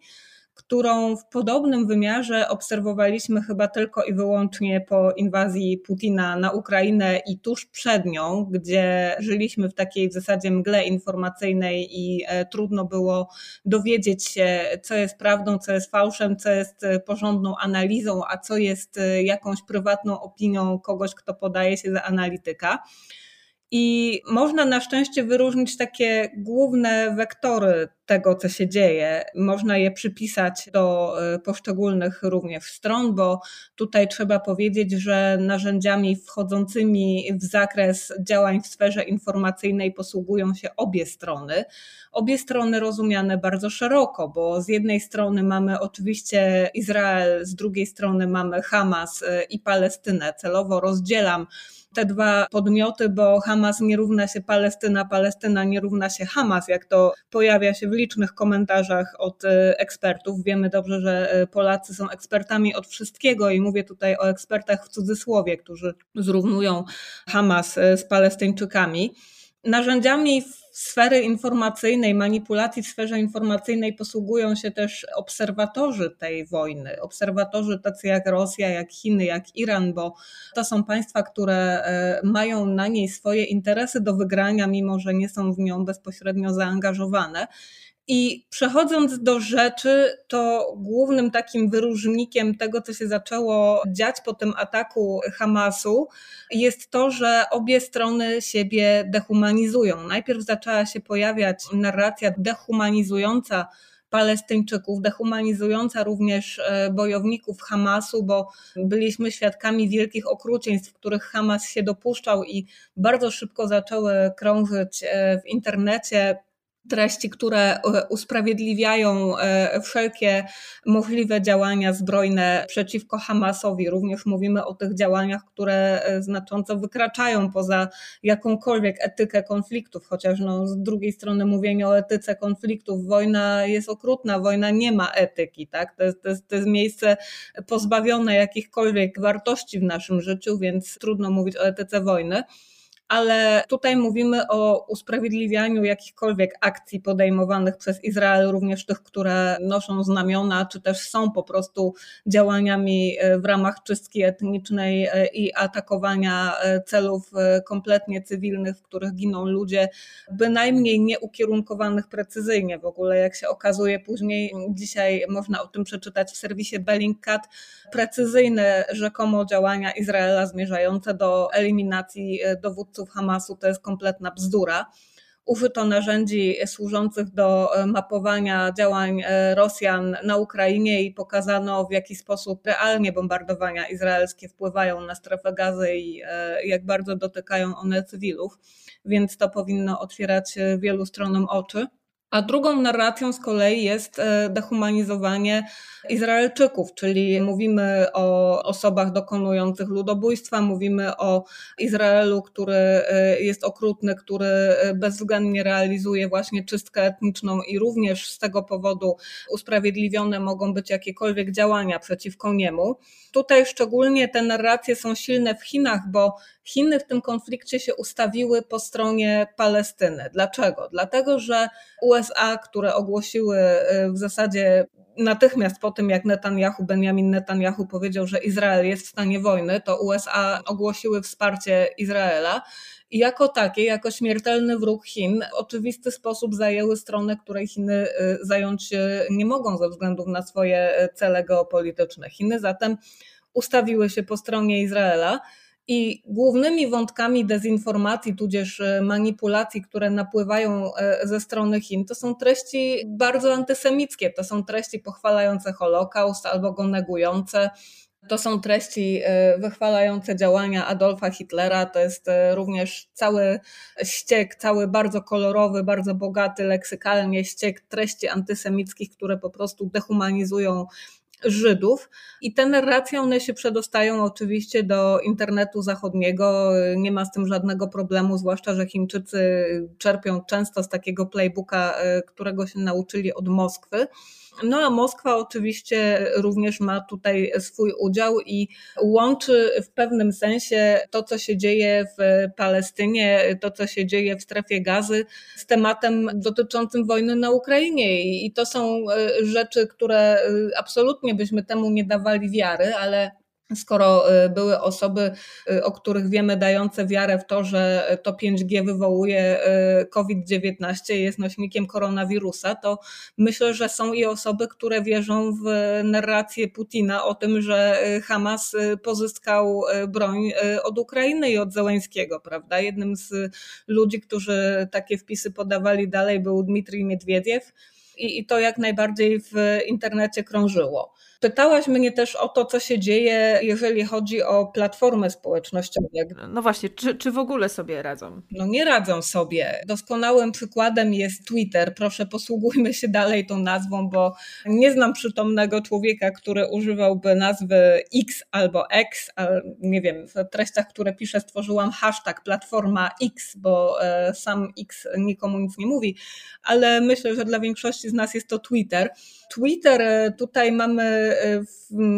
którą w podobnym wymiarze obserwowaliśmy chyba tylko i wyłącznie po inwazji Putina na Ukrainę i tuż przed nią, gdzie żyliśmy w takiej w zasadzie mgle informacyjnej i e, trudno było dowiedzieć się, co jest prawdą, co jest fałszem, co jest e, porządną analizą, a co jest e, jakąś prywatną opinią kogoś, kto podaje się za analityka. I można na szczęście wyróżnić takie główne wektory tego, co się dzieje. Można je przypisać do e, poszczególnych również stron, bo tutaj trzeba powiedzieć, że narzędziami wchodzącymi w zakres działań w sferze informacyjnej posługują się obie strony. Obie strony rozumiane bardzo szeroko, bo z jednej strony mamy oczywiście Izrael, z drugiej strony mamy Hamas e, i Palestynę. Celowo rozdzielam te dwa podmioty, bo Hamas nie równa się Palestyna, Palestyna nie równa się Hamas, jak to pojawia się w licznych komentarzach od e, ekspertów. Wiemy dobrze, że e, Polacy są ekspertami od wszystkiego i mówię tutaj o ekspertach w cudzysłowie, którzy zrównują Hamas e, z Palestyńczykami. Narzędziami sfery informacyjnej, manipulacji w sferze informacyjnej posługują się też obserwatorzy tej wojny. Obserwatorzy tacy jak Rosja, jak Chiny, jak Iran, bo to są państwa, które e, mają na niej swoje interesy do wygrania, mimo że nie są w nią bezpośrednio zaangażowane. I przechodząc do rzeczy, to głównym takim wyróżnikiem tego, co się zaczęło dziać po tym ataku Hamasu, jest to, że obie strony siebie dehumanizują. Najpierw zaczęła się pojawiać narracja dehumanizująca Palestyńczyków, dehumanizująca również e, bojowników Hamasu, bo byliśmy świadkami wielkich okrucieństw, których Hamas się dopuszczał i bardzo szybko zaczęły krążyć e, w internecie treści, które e, usprawiedliwiają e, wszelkie możliwe działania zbrojne przeciwko Hamasowi. Również mówimy o tych działaniach, które e, znacząco wykraczają poza jakąkolwiek etykę konfliktów, chociaż no, z drugiej strony mówienie o etyce konfliktów, wojna jest okrutna, wojna nie ma etyki, tak? to, jest, to, jest, to jest miejsce pozbawione jakichkolwiek wartości w naszym życiu, więc trudno mówić o etyce wojny. Ale tutaj mówimy o usprawiedliwianiu jakichkolwiek akcji podejmowanych przez Izrael, również tych, które noszą znamiona, czy też są po prostu działaniami w ramach czystki etnicznej i atakowania celów kompletnie cywilnych, w których giną ludzie, bynajmniej nie ukierunkowanych precyzyjnie. W ogóle, jak się okazuje później, dzisiaj można o tym przeczytać w serwisie Bellingcat, precyzyjne rzekomo działania Izraela zmierzające do eliminacji dowódców Hamasu to jest kompletna bzdura użyto narzędzi służących do mapowania działań Rosjan na Ukrainie i pokazano, w jaki sposób realnie bombardowania izraelskie wpływają na strefę gazy i jak bardzo dotykają one cywilów więc to powinno otwierać e, wielu stronom oczy. A drugą narracją z kolei jest e, dehumanizowanie Izraelczyków, czyli mówimy o osobach dokonujących ludobójstwa, mówimy o Izraelu, który e, jest okrutny, który bezwzględnie realizuje właśnie czystkę etniczną i również z tego powodu usprawiedliwione mogą być jakiekolwiek działania przeciwko niemu. Tutaj szczególnie te narracje są silne w Chinach, bo Chiny w tym konflikcie się ustawiły po stronie Palestyny. Dlaczego? Dlatego, że USA, które ogłosiły y, w zasadzie natychmiast po tym, jak Netanyahu, Benjamin Netanyahu powiedział, że Izrael jest w stanie wojny, to USA ogłosiły wsparcie Izraela. I jako takie, jako śmiertelny wróg Chin, w oczywisty sposób zajęły stronę, której Chiny y, zająć nie mogą ze względu na swoje cele geopolityczne. Chiny zatem ustawiły się po stronie Izraela. I głównymi wątkami dezinformacji, tudzież e, manipulacji, które napływają e, ze strony Chin, to są treści bardzo antysemickie. To są treści pochwalające Holokaust albo go negujące. To są treści e, wychwalające działania Adolfa Hitlera. To jest również cały ściek, cały bardzo kolorowy, bardzo bogaty leksykalnie ściek treści antysemickich, które po prostu dehumanizują Żydów i te narracje one się przedostają oczywiście do internetu zachodniego, nie ma z tym żadnego problemu, zwłaszcza, że Chińczycy czerpią często z takiego playbooka, e, którego się nauczyli od Moskwy. No a Moskwa oczywiście również ma tutaj swój udział i łączy w pewnym sensie to, co się dzieje w Palestynie, to, co się dzieje w strefie gazy z tematem dotyczącym wojny na Ukrainie. I to są e, rzeczy, które e, absolutnie byśmy temu nie dawali wiary, ale skoro y, były osoby, y, o których wiemy, dające wiarę w to, że to 5G wywołuje y, COVID-19, jest nośnikiem koronawirusa, to myślę, że są i osoby, które wierzą w narrację Putina o tym, że Hamas pozyskał broń od Ukrainy i od Zełęńskiego, prawda? Jednym z ludzi, którzy takie wpisy podawali dalej, był Dmitrij Miedwiediew i, i to jak najbardziej w internecie krążyło. Pytałaś mnie też o to, co się dzieje, jeżeli chodzi o platformy społecznościowe. No właśnie, czy, czy w ogóle sobie radzą? No nie radzą sobie. Doskonałym przykładem jest Twitter. Proszę, posługujmy się dalej tą nazwą, bo nie znam przytomnego człowieka, który używałby nazwy X albo X, ale nie wiem, w treściach, które piszę, stworzyłam hashtag platforma X, bo e, sam X nikomu nic nie mówi, ale myślę, że dla większości z nas jest to Twitter. Twitter, e, tutaj mamy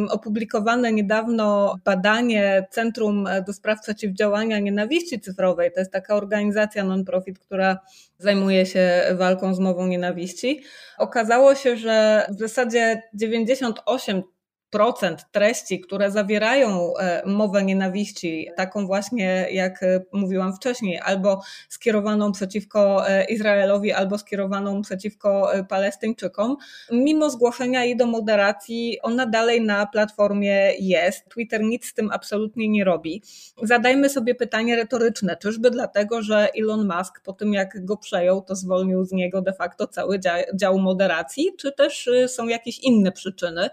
opublikowane niedawno badanie Centrum do Spraw Przeciwdziałania Nienawiści Cyfrowej. To jest taka organizacja non-profit, która zajmuje się walką z mową nienawiści. Okazało się, że w zasadzie 98 procent treści, które zawierają e, mowę nienawiści, taką właśnie jak e, mówiłam wcześniej, albo skierowaną przeciwko e, Izraelowi, albo skierowaną przeciwko Palestyńczykom, mimo zgłoszenia jej do moderacji, ona dalej na platformie jest. Twitter nic z tym absolutnie nie robi. Zadajmy sobie pytanie retoryczne, czyżby dlatego, że Elon Musk po tym jak go przejął, to zwolnił z niego de facto cały dział moderacji, czy też są jakieś inne przyczyny?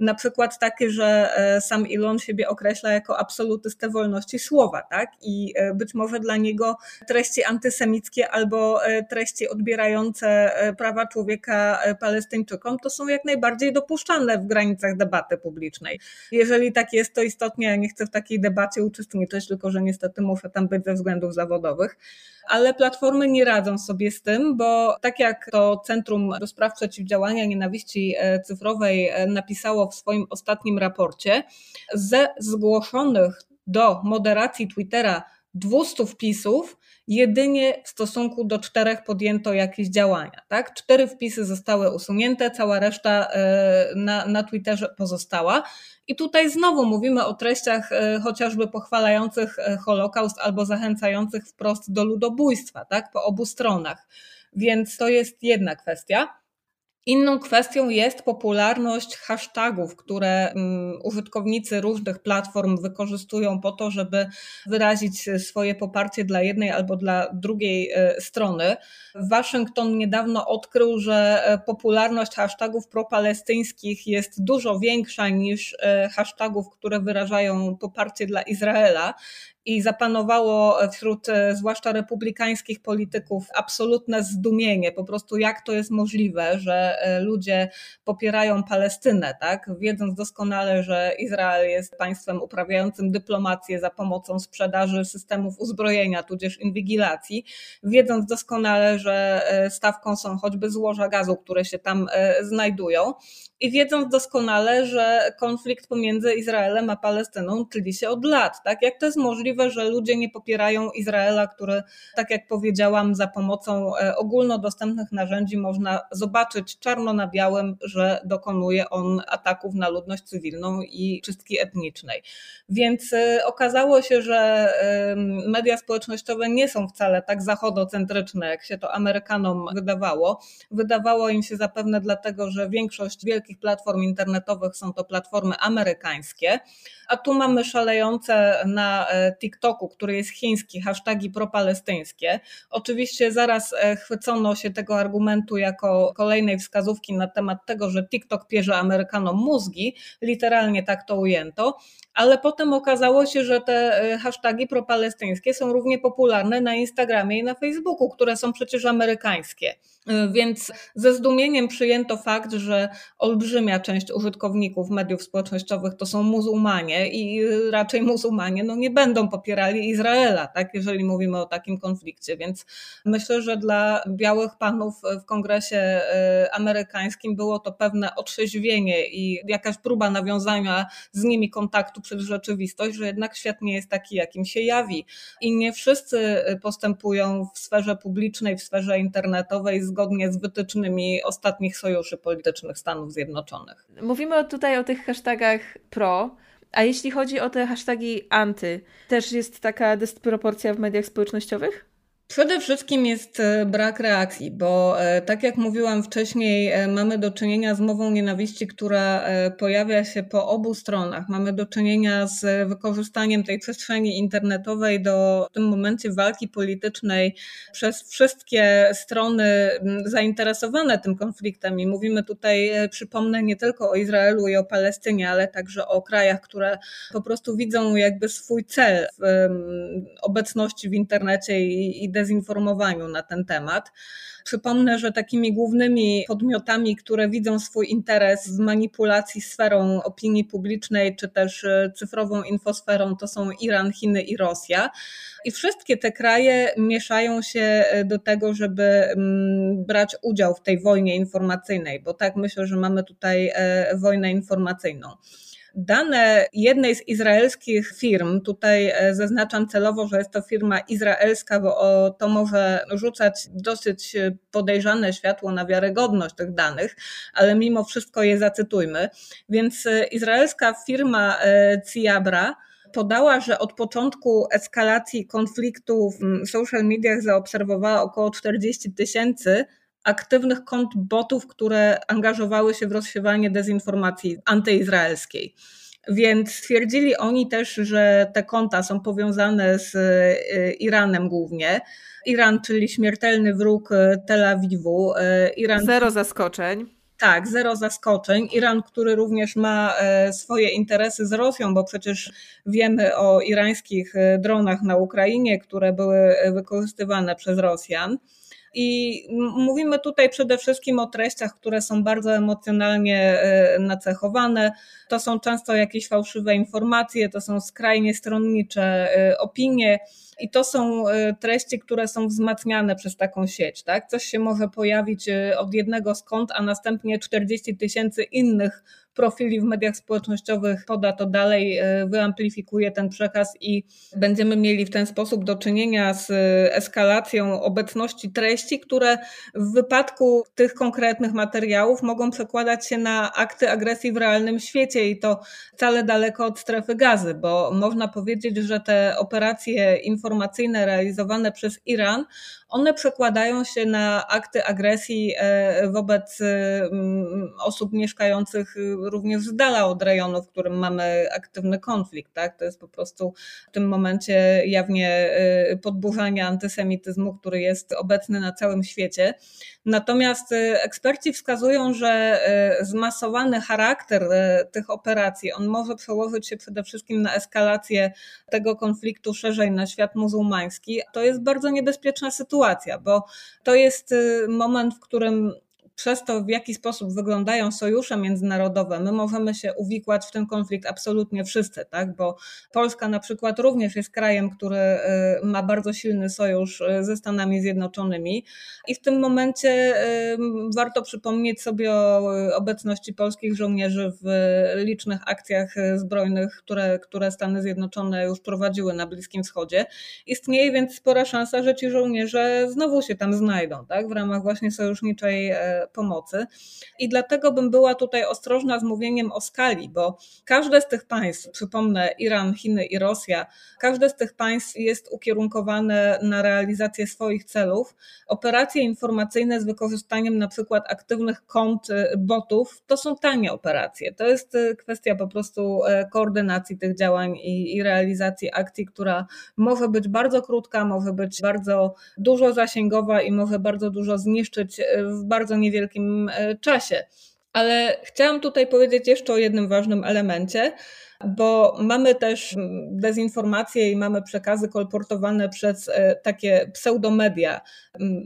Na przykład przykład taki, że e, sam Elon siebie określa jako absolutystę wolności słowa, tak? I e, być może dla niego treści antysemickie albo e, treści odbierające prawa człowieka Palestyńczykom to są jak najbardziej dopuszczalne w granicach debaty publicznej. Jeżeli tak jest, to istotnie nie chcę w takiej debacie uczestniczyć, tylko że niestety muszę tam być ze względów zawodowych ale platformy nie radzą sobie z tym, bo tak jak to Centrum do Spraw Przeciwdziałania Nienawiści e, Cyfrowej e, napisało w swoim ostatnim raporcie, ze zgłoszonych do moderacji Twittera 200 wpisów jedynie w stosunku do czterech podjęto jakieś działania. Tak? Cztery wpisy zostały usunięte, cała reszta e, na, na Twitterze pozostała. I tutaj znowu mówimy o treściach e, chociażby pochwalających e, Holokaust albo zachęcających wprost do ludobójstwa, tak? po obu stronach. Więc to jest jedna kwestia. Inną kwestią jest popularność hashtagów, które um, użytkownicy różnych platform wykorzystują po to, żeby wyrazić swoje poparcie dla jednej albo dla drugiej e, strony. Waszyngton niedawno odkrył, że e, popularność hashtagów propalestyńskich jest dużo większa niż e, hashtagów, które wyrażają poparcie dla Izraela i zapanowało wśród e, zwłaszcza republikańskich polityków absolutne zdumienie, po prostu jak to jest możliwe, że e, ludzie popierają Palestynę, tak? wiedząc doskonale, że Izrael jest państwem uprawiającym dyplomację za pomocą sprzedaży systemów uzbrojenia, tudzież inwigilacji, wiedząc doskonale, że e, stawką są choćby złoża gazu, które się tam znajdują i wiedząc doskonale, że konflikt pomiędzy Izraelem a Palestyną tli się od lat. Tak? Jak to jest możliwe, że ludzie nie popierają Izraela, który, tak jak powiedziałam, za pomocą e, ogólnodostępnych narzędzi można zobaczyć czarno na białym, że dokonuje on ataków na ludność cywilną i czystki etnicznej. Więc e, okazało się, że media społecznościowe nie są wcale tak zachodocentryczne, jak się to Amerykanom wydawało. Wydawało im się zapewne dlatego, że większość wielkich wielkich platform internetowych są to platformy amerykańskie, a tu mamy szalejące na e, TikToku, który jest chiński, hasztagi propalestyńskie. Oczywiście zaraz e, chwycono się tego argumentu jako kolejnej wskazówki na temat tego, że TikTok pierze Amerykanom mózgi, literalnie tak to ujęto, ale potem okazało się, że te e, hasztagi propalestyńskie są równie popularne na Instagramie i na Facebooku, które są przecież amerykańskie. Więc ze zdumieniem przyjęto fakt, że olbrzymia część użytkowników mediów społecznościowych to są muzułmanie i raczej muzułmanie no, nie będą popierali Izraela, tak, jeżeli mówimy o takim konflikcie. Więc myślę, że dla białych panów w kongresie e, amerykańskim było to pewne otrzeźwienie i jakaś próba nawiązania z nimi kontaktu przez rzeczywistość, że jednak świat nie jest taki, jakim się jawi. I nie wszyscy postępują w sferze publicznej, w sferze internetowej zgodnie z wytycznymi ostatnich sojuszy politycznych Stanów Zjednoczonych. Mówimy tutaj o tych hashtagach pro, a jeśli chodzi o te hashtagi anty, też jest taka dysproporcja w mediach społecznościowych? Przede wszystkim jest e, brak reakcji, bo e, tak jak mówiłam wcześniej, e, mamy do czynienia z mową nienawiści, która pojawia się po obu stronach. Mamy do czynienia z wykorzystaniem tej przestrzeni internetowej do w tym momencie walki politycznej przez wszystkie strony zainteresowane tym konfliktem. I mówimy tutaj, przypomnę, nie tylko o Izraelu i o Palestynie, ale także o krajach, które po prostu widzą jakby swój cel w obecności w internecie i, i dezinformowaniu na ten temat. Przypomnę, że takimi głównymi podmiotami, które widzą swój interes w manipulacji sferą opinii publicznej, czy też e, cyfrową infosferą, to są Iran, Chiny i Rosja. I wszystkie te kraje mieszają się e, do tego, żeby mm, brać udział w tej wojnie informacyjnej, bo tak myślę, że mamy tutaj e, wojnę informacyjną. Dane jednej z izraelskich firm, tutaj e, zaznaczam celowo, że jest to firma izraelska, bo to może rzucać dosyć podejrzane światło na wiarygodność tych danych, ale mimo wszystko je zacytujmy. Więc e, izraelska firma e, Ciabra podała, że od początku eskalacji konfliktu w social mediach zaobserwowała około 40 tysięcy aktywnych kont botów, które angażowały się w rozsiewanie dezinformacji antyizraelskiej. Więc stwierdzili oni też, że te konta są powiązane z y, Iranem głównie. Iran, czyli śmiertelny wróg y, Tel Awiwu. Y, Iran... Zero zaskoczeń. Tak, zero zaskoczeń. Iran, który również ma swoje interesy z Rosją, bo przecież wiemy o irańskich dronach na Ukrainie, które były wykorzystywane przez Rosjan. I mówimy tutaj przede wszystkim o treściach, które są bardzo emocjonalnie e, nacechowane. To są często jakieś fałszywe informacje, to są skrajnie stronnicze e, opinie. I to są e, treści, które są wzmacniane przez taką sieć. Tak? Coś się może pojawić od jednego skąd, a następnie 40 tysięcy innych profili w mediach społecznościowych poda to dalej, wyamplifikuje ten przekaz i będziemy mieli w ten sposób do czynienia z eskalacją obecności treści, które w wypadku tych konkretnych materiałów mogą przekładać się na akty agresji w realnym świecie i to wcale daleko od strefy gazy, bo można powiedzieć, że te operacje informacyjne realizowane przez Iran, one przekładają się na akty agresji e, wobec e, osób mieszkających również z dala od rejonu, w którym mamy aktywny konflikt. Tak? To jest po prostu w tym momencie jawnie e, podburzanie antysemityzmu, który jest obecny na całym świecie. Natomiast eksperci wskazują, że zmasowany charakter tych operacji, on może przełożyć się przede wszystkim na eskalację tego konfliktu szerzej na świat muzułmański. To jest bardzo niebezpieczna sytuacja, bo to jest moment, w którym przez to, w jaki sposób wyglądają sojusze międzynarodowe, my możemy się uwikłać w ten konflikt absolutnie wszyscy, tak? bo Polska na przykład również jest krajem, który y, ma bardzo silny sojusz y, ze Stanami Zjednoczonymi i w tym momencie y, warto przypomnieć sobie o obecności polskich żołnierzy w licznych akcjach zbrojnych, które, które Stany Zjednoczone już prowadziły na Bliskim Wschodzie. Istnieje więc spora szansa, że ci żołnierze znowu się tam znajdą, tak? w ramach właśnie sojuszniczej pomocy. I dlatego bym była tutaj ostrożna z mówieniem o skali, bo każde z tych państw, przypomnę Iran, Chiny i Rosja, każde z tych państw jest ukierunkowane na realizację swoich celów. Operacje informacyjne z wykorzystaniem na przykład aktywnych kont y, botów to są tanie operacje. To jest y, kwestia po prostu e, koordynacji tych działań i, i realizacji akcji, która może być bardzo krótka, może być bardzo dużo zasięgowa i może bardzo dużo zniszczyć y, w bardzo niewielkim niewielkim e, czasie. Ale chciałam tutaj powiedzieć jeszcze o jednym ważnym elemencie, bo mamy też dezinformację i mamy przekazy kolportowane przez e, takie pseudomedia.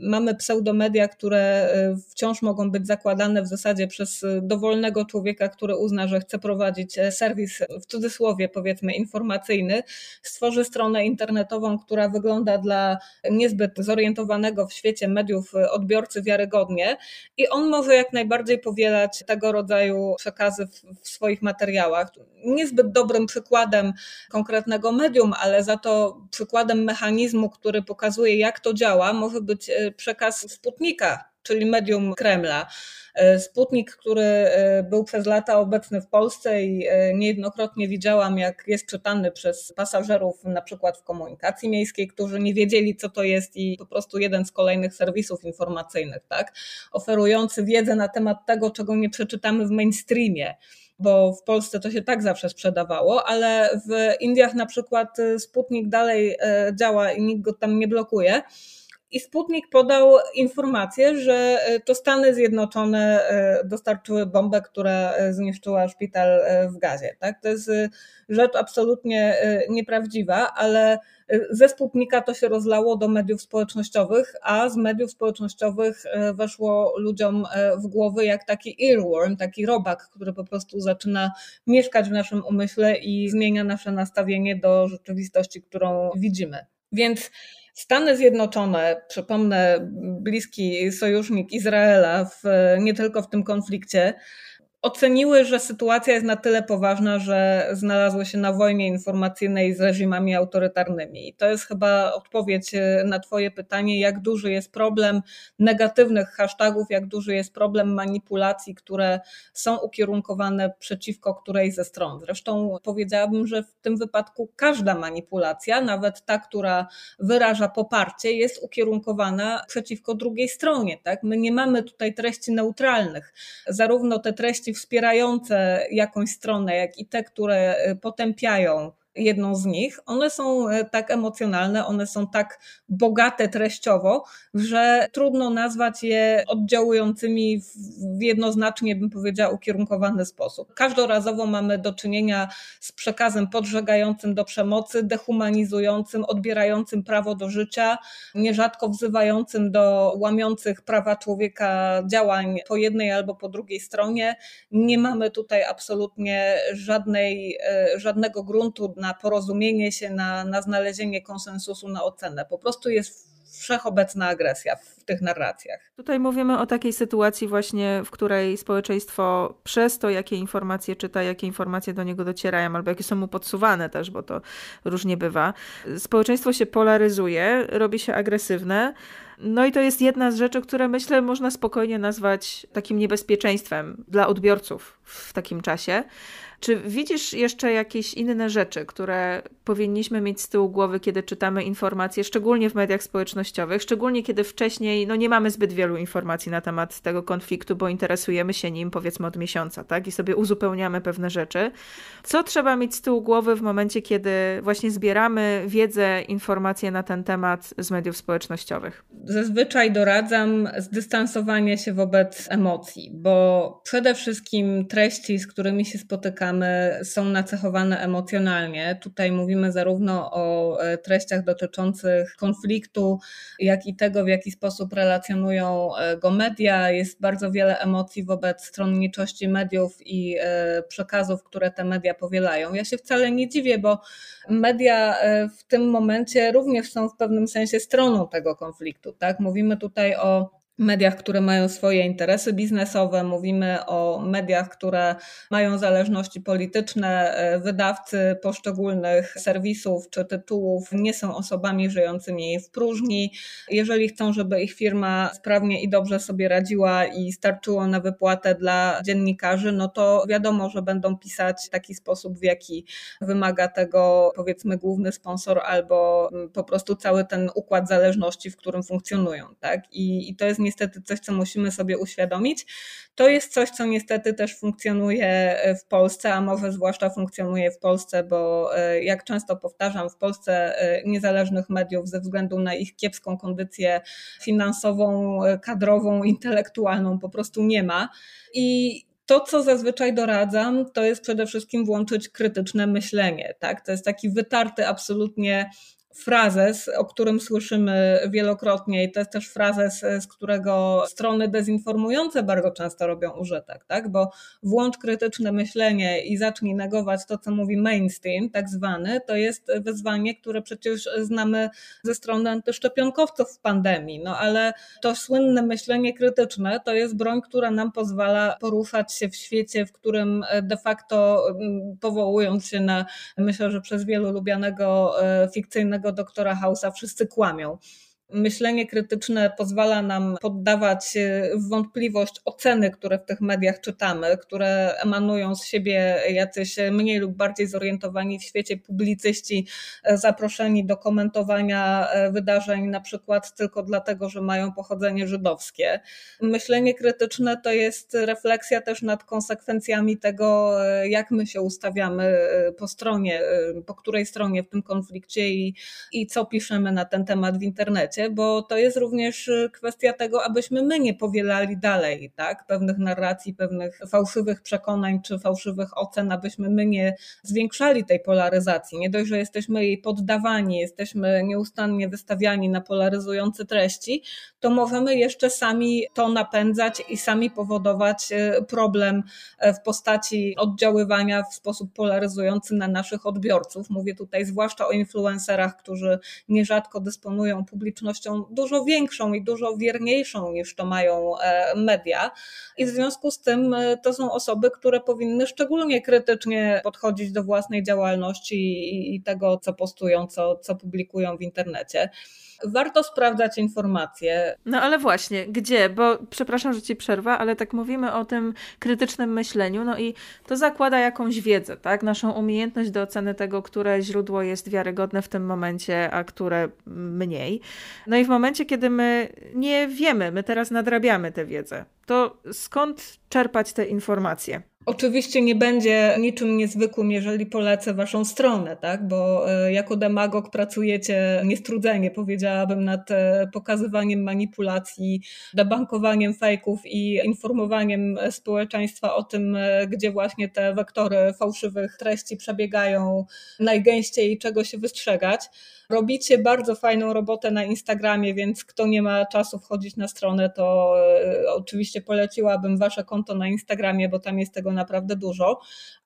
Mamy pseudomedia, które e, wciąż mogą być zakładane w zasadzie przez e, dowolnego człowieka, który uzna, że chce prowadzić serwis w cudzysłowie powiedzmy informacyjny, stworzy stronę internetową, która wygląda dla niezbyt zorientowanego w świecie mediów odbiorcy wiarygodnie i on może jak najbardziej powielać tego rodzaju przekazy w swoich materiałach. Niezbyt zbyt dobrym przykładem konkretnego medium, ale za to przykładem mechanizmu, który pokazuje, jak to działa, może być e, przekaz Sputnika, czyli medium Kremla. E, Sputnik, który e, był przez lata obecny w Polsce i niejednokrotnie widziałam, jak jest czytany przez pasażerów, na przykład w komunikacji miejskiej, którzy nie wiedzieli, co to jest, i po prostu jeden z kolejnych serwisów informacyjnych, tak, oferujący wiedzę na temat tego, czego nie przeczytamy w mainstreamie bo w Polsce to się tak zawsze sprzedawało, ale w Indiach na przykład y, Sputnik dalej e, działa i nikt go tam nie blokuje. I Sputnik podał informację, że e, to Stany Zjednoczone e, dostarczyły bombę, która zniszczyła szpital w Gazie. Tak? To jest rzecz absolutnie nieprawdziwa, ale ze Sputnika to się rozlało do mediów społecznościowych, a z mediów społecznościowych e, weszło ludziom e, w głowy jak taki earworm, taki robak, który po prostu zaczyna mieszkać w naszym umyśle i zmienia nasze nastawienie do rzeczywistości, którą widzimy. Więc Stany Zjednoczone, przypomnę, bliski sojusznik Izraela, w, nie tylko w tym konflikcie, oceniły, że sytuacja jest na tyle poważna, że znalazły się na wojnie informacyjnej z reżimami autorytarnymi. I to jest chyba odpowiedź e, na Twoje pytanie, jak duży jest problem negatywnych hashtagów, jak duży jest problem manipulacji, które są ukierunkowane przeciwko której ze stron. Zresztą powiedziałabym, że w tym wypadku każda manipulacja, nawet ta, która wyraża poparcie, jest ukierunkowana przeciwko drugiej stronie. Tak? My nie mamy tutaj treści neutralnych. Zarówno te treści wspierające jakąś stronę, jak i te, które y, potępiają jedną z nich, one są e, tak emocjonalne, one są tak bogate treściowo, że trudno nazwać je oddziałującymi w jednoznacznie, bym powiedziała, ukierunkowany sposób. Każdorazowo mamy do czynienia z przekazem podżegającym do przemocy, dehumanizującym, odbierającym prawo do życia, nierzadko wzywającym do łamiących prawa człowieka działań po jednej albo po drugiej stronie. Nie mamy tutaj absolutnie żadnej, e, żadnego gruntu na porozumienie się, na, na znalezienie konsensusu, na ocenę. Po prostu jest wszechobecna agresja w tych narracjach. Tutaj mówimy o takiej sytuacji właśnie, w której społeczeństwo przez to, jakie informacje czyta, jakie informacje do niego docierają, albo jakie są mu podsuwane też, bo to różnie bywa, społeczeństwo się polaryzuje, robi się agresywne. No i to jest jedna z rzeczy, które myślę można spokojnie nazwać takim niebezpieczeństwem dla odbiorców w takim czasie. Czy widzisz jeszcze jakieś inne rzeczy, które powinniśmy mieć z tyłu głowy, kiedy czytamy informacje, szczególnie w mediach społecznościowych, szczególnie kiedy wcześniej no, nie mamy zbyt wielu informacji na temat tego konfliktu, bo interesujemy się nim powiedzmy od miesiąca, tak? I sobie uzupełniamy pewne rzeczy. Co trzeba mieć z tyłu głowy w momencie, kiedy właśnie zbieramy wiedzę, informacje na ten temat z mediów społecznościowych? Zazwyczaj doradzam zdystansowanie się wobec emocji, bo przede wszystkim treści, z którymi się spotykamy, są nacechowane emocjonalnie. Tutaj mówimy zarówno o e, treściach dotyczących konfliktu, jak i tego, w jaki sposób relacjonują e, go media. Jest bardzo wiele emocji wobec stronniczości mediów i e, przekazów, które te media powielają. Ja się wcale nie dziwię, bo media w tym momencie również są w pewnym sensie stroną tego konfliktu. Tak? Mówimy tutaj o mediach, które mają swoje interesy biznesowe, mówimy o mediach, które mają zależności polityczne, e, wydawcy poszczególnych serwisów czy tytułów nie są osobami żyjącymi w próżni. Jeżeli chcą, żeby ich firma sprawnie i dobrze sobie radziła i starczyło na wypłatę dla dziennikarzy, no to wiadomo, że będą pisać w taki sposób, w jaki wymaga tego powiedzmy główny sponsor albo po prostu cały ten układ zależności, w którym funkcjonują. Tak? I, i to jest niestety coś, co musimy sobie uświadomić. To jest coś, co niestety też funkcjonuje w Polsce, a może zwłaszcza funkcjonuje w Polsce, bo e, jak często powtarzam, w Polsce e, niezależnych mediów ze względu na ich kiepską kondycję finansową, e, kadrową, intelektualną po prostu nie ma. I to, co zazwyczaj doradzam, to jest przede wszystkim włączyć krytyczne myślenie. Tak? To jest taki wytarty absolutnie frazes, o którym słyszymy wielokrotnie i to jest też frazes, z którego strony dezinformujące bardzo często robią użytek, tak? bo włącz krytyczne myślenie i zacznij negować to, co mówi mainstream, tak zwany, to jest wyzwanie, które przecież znamy ze strony antyszczepionkowców w pandemii, no ale to słynne myślenie krytyczne to jest broń, która nam pozwala poruszać się w świecie, w którym de facto mm, powołując się na, myślę, że przez wielu lubianego e, fikcyjnego doktora Hausa wszyscy kłamią myślenie krytyczne pozwala nam poddawać w wątpliwość oceny, które w tych mediach czytamy, które emanują z siebie jacyś mniej lub bardziej zorientowani w świecie publicyści, zaproszeni do komentowania wydarzeń na przykład tylko dlatego, że mają pochodzenie żydowskie. Myślenie krytyczne to jest refleksja też nad konsekwencjami tego, jak my się ustawiamy po stronie, po której stronie w tym konflikcie i, i co piszemy na ten temat w internecie bo to jest również y, kwestia tego, abyśmy my nie powielali dalej tak, pewnych narracji, pewnych fałszywych przekonań czy fałszywych ocen, abyśmy my nie zwiększali tej polaryzacji. Nie dość, że jesteśmy jej poddawani, jesteśmy nieustannie wystawiani na polaryzujące treści, to możemy jeszcze sami to napędzać i sami powodować y, problem y, w postaci oddziaływania w sposób polaryzujący na naszych odbiorców. Mówię tutaj zwłaszcza o influencerach, którzy nierzadko dysponują publicznością dużo większą i dużo wierniejszą niż to mają e, media. I w związku z tym e, to są osoby, które powinny szczególnie krytycznie podchodzić do własnej działalności i tego, co postują, co, co publikują w internecie warto sprawdzać informacje. No ale właśnie, gdzie? Bo przepraszam, że ci przerwę, ale tak mówimy o tym krytycznym myśleniu, no i to zakłada jakąś wiedzę, tak? Naszą umiejętność do oceny tego, które źródło jest wiarygodne w tym momencie, a które mniej. No i w momencie, kiedy my nie wiemy, my teraz nadrabiamy tę wiedzę, to skąd czerpać te informacje? Oczywiście nie będzie niczym niezwykłym, jeżeli polecę waszą stronę, tak? bo e, jako demagog pracujecie niestrudzenie, powiedziałabym, nad e, pokazywaniem manipulacji, debankowaniem fejków i informowaniem społeczeństwa o tym, e, gdzie właśnie te wektory fałszywych treści przebiegają najgęściej i czego się wystrzegać. Robicie bardzo fajną robotę na Instagramie, więc kto nie ma czasu wchodzić na stronę, to oczywiście poleciłabym wasze konto na Instagramie, bo tam jest tego naprawdę dużo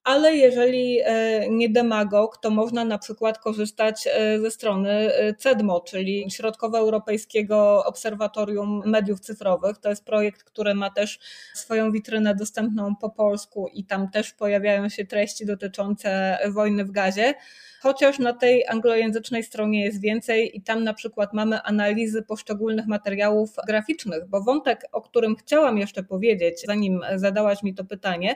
ale jeżeli e, nie demagog, to można na przykład korzystać e, ze strony CEDMO, czyli Środkowoeuropejskiego Obserwatorium Mediów Cyfrowych. To jest projekt, który ma też swoją witrynę dostępną po polsku i tam też pojawiają się treści dotyczące wojny w gazie chociaż na tej anglojęzycznej stronie jest więcej i tam na przykład mamy analizy poszczególnych materiałów graficznych, bo wątek, o którym chciałam jeszcze powiedzieć, zanim zadałaś mi to pytanie,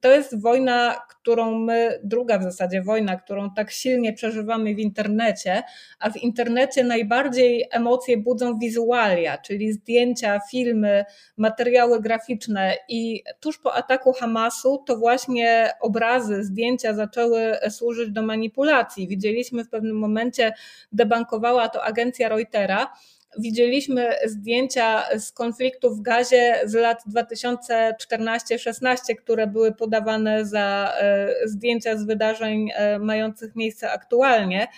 to jest wojna, którą my, druga w zasadzie wojna, którą tak silnie przeżywamy w internecie, a w internecie najbardziej emocje budzą wizualia, czyli zdjęcia, filmy, materiały graficzne. I tuż po ataku Hamasu to właśnie obrazy, zdjęcia zaczęły służyć do manipulacji. Widzieliśmy w pewnym momencie, debankowała to agencja Reutera, Widzieliśmy zdjęcia z konfliktu w gazie z lat 2014-16, które były podawane za e, zdjęcia z wydarzeń e, mających miejsce aktualnie.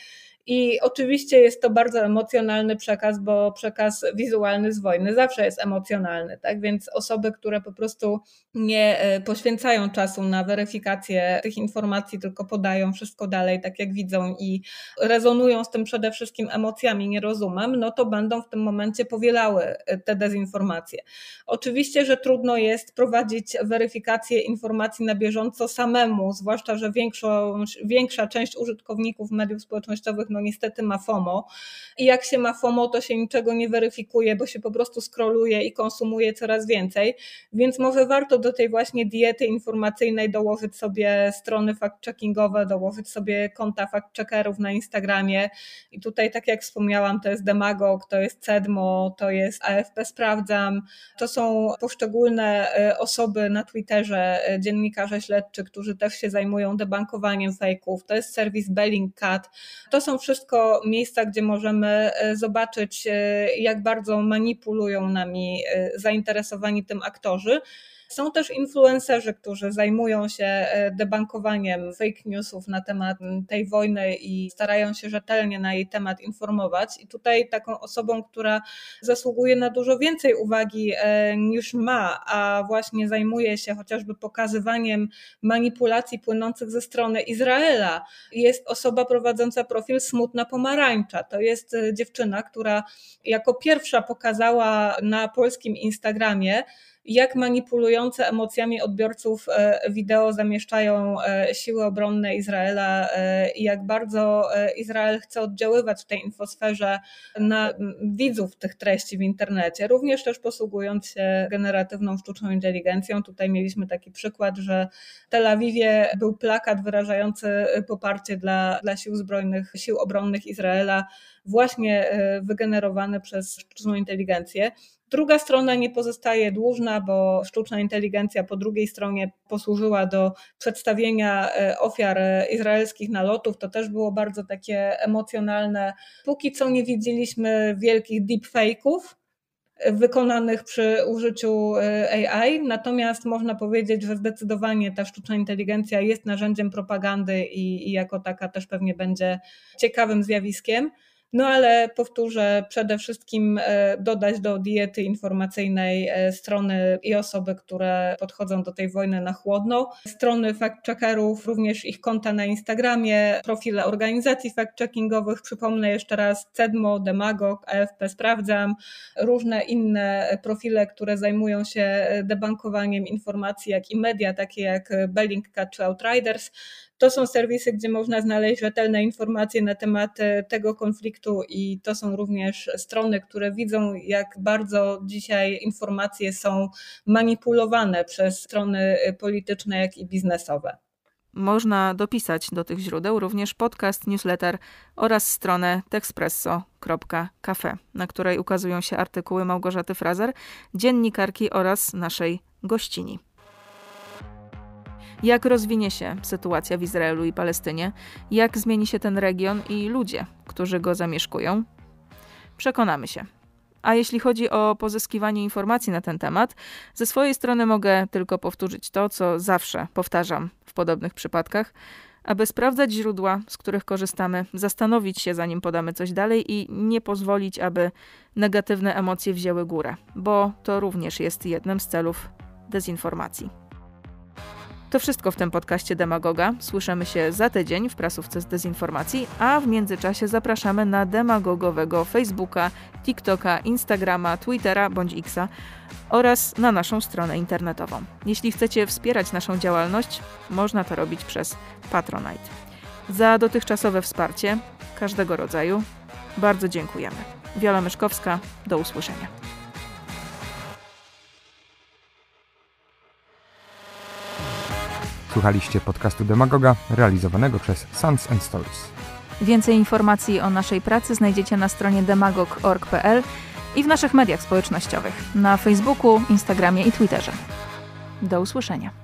I oczywiście jest to bardzo emocjonalny przekaz, bo przekaz wizualny z wojny zawsze jest emocjonalny, tak? Więc osoby, które po prostu nie e, poświęcają czasu na weryfikację tych informacji, tylko podają wszystko dalej, tak jak widzą i rezonują z tym przede wszystkim emocjami, nie rozumem, no to będą w tym momencie powielały e, te dezinformacje. Oczywiście, że trudno jest prowadzić weryfikację informacji na bieżąco samemu, zwłaszcza, że większą, większa część użytkowników mediów społecznościowych no niestety ma FOMO. I jak się ma FOMO, to się niczego nie weryfikuje, bo się po prostu skroluje i konsumuje coraz więcej, więc może warto do tej właśnie diety informacyjnej dołożyć sobie strony fact-checkingowe, dołożyć sobie konta fact-checkerów na Instagramie. I tutaj tak jak wspomniałam, to jest Demagog, to jest Cedmo, to jest AFP Sprawdzam, to są poszczególne e, osoby na Twitterze, e, dziennikarze śledczy, którzy też się zajmują debankowaniem fejków, to jest serwis Bellingcat, to są wszystko miejsca, gdzie możemy e, zobaczyć, e, jak bardzo manipulują nami e, zainteresowani tym aktorzy. Są też influencerzy, którzy zajmują się e, debankowaniem fake newsów na temat tej wojny i starają się rzetelnie na jej temat informować. I tutaj taką osobą, która zasługuje na dużo więcej uwagi e, niż ma, a właśnie zajmuje się chociażby pokazywaniem manipulacji płynących ze strony Izraela, jest osoba prowadząca profil Smutna Pomarańcza. To jest e, dziewczyna, która jako pierwsza pokazała na polskim Instagramie, jak manipulujące emocjami odbiorców e, wideo zamieszczają e, siły obronne Izraela e, i jak bardzo Izrael chce oddziaływać w tej infosferze na widzów tych treści w internecie, również też posługując się generatywną sztuczną inteligencją. Tutaj mieliśmy taki przykład, że w Tel Awiwie był plakat wyrażający poparcie dla, dla sił zbrojnych, sił obronnych Izraela, właśnie wygenerowany przez sztuczną inteligencję. Druga strona nie pozostaje dłużna, bo sztuczna inteligencja po drugiej stronie posłużyła do przedstawienia e, ofiar e, izraelskich nalotów. To też było bardzo takie emocjonalne. Póki co nie widzieliśmy wielkich deepfake'ów e, wykonanych przy użyciu AI, natomiast można powiedzieć, że zdecydowanie ta sztuczna inteligencja jest narzędziem propagandy i, i jako taka też pewnie będzie ciekawym zjawiskiem. No ale powtórzę, przede wszystkim e, dodać do diety informacyjnej e, strony i osoby, które podchodzą do tej wojny na chłodno, strony fact-checkerów, również ich konta na Instagramie, profile organizacji fact-checkingowych, przypomnę jeszcze raz CEDMO, Demagog, AFP Sprawdzam, różne inne profile, które zajmują się e, debankowaniem informacji, jak i media, takie jak Bellingcat czy Outriders. To są serwisy, gdzie można znaleźć rzetelne informacje na temat e, tego konfliktu i to są również strony, które widzą, jak bardzo dzisiaj informacje są manipulowane przez strony e, polityczne, jak i biznesowe. Można dopisać do tych źródeł również podcast, newsletter oraz stronę texpresso.cafe, na której ukazują się artykuły Małgorzaty Frazer, dziennikarki oraz naszej gościni jak rozwinie się sytuacja w Izraelu i Palestynie, jak zmieni się ten region i ludzie, którzy go zamieszkują. Przekonamy się. A jeśli chodzi o pozyskiwanie informacji na ten temat, ze swojej strony mogę tylko powtórzyć to, co zawsze powtarzam w podobnych przypadkach, aby sprawdzać źródła, z których korzystamy, zastanowić się, zanim podamy coś dalej i nie pozwolić, aby negatywne emocje wzięły górę, bo to również jest jednym z celów dezinformacji. To wszystko w tym podcaście Demagoga. Słyszymy się za tydzień w prasówce z dezinformacji, a w międzyczasie zapraszamy na demagogowego Facebooka, TikToka, Instagrama, Twittera bądź Xa oraz na naszą stronę internetową. Jeśli chcecie wspierać naszą działalność, można to robić przez Patronite. Za dotychczasowe wsparcie każdego rodzaju bardzo dziękujemy. Wiola Myszkowska, do usłyszenia. Słuchaliście podcastu Demagoga realizowanego przez Sons and Stories. Więcej informacji o naszej pracy znajdziecie na stronie demagog.org.pl i w naszych mediach społecznościowych na Facebooku, Instagramie i Twitterze. Do usłyszenia.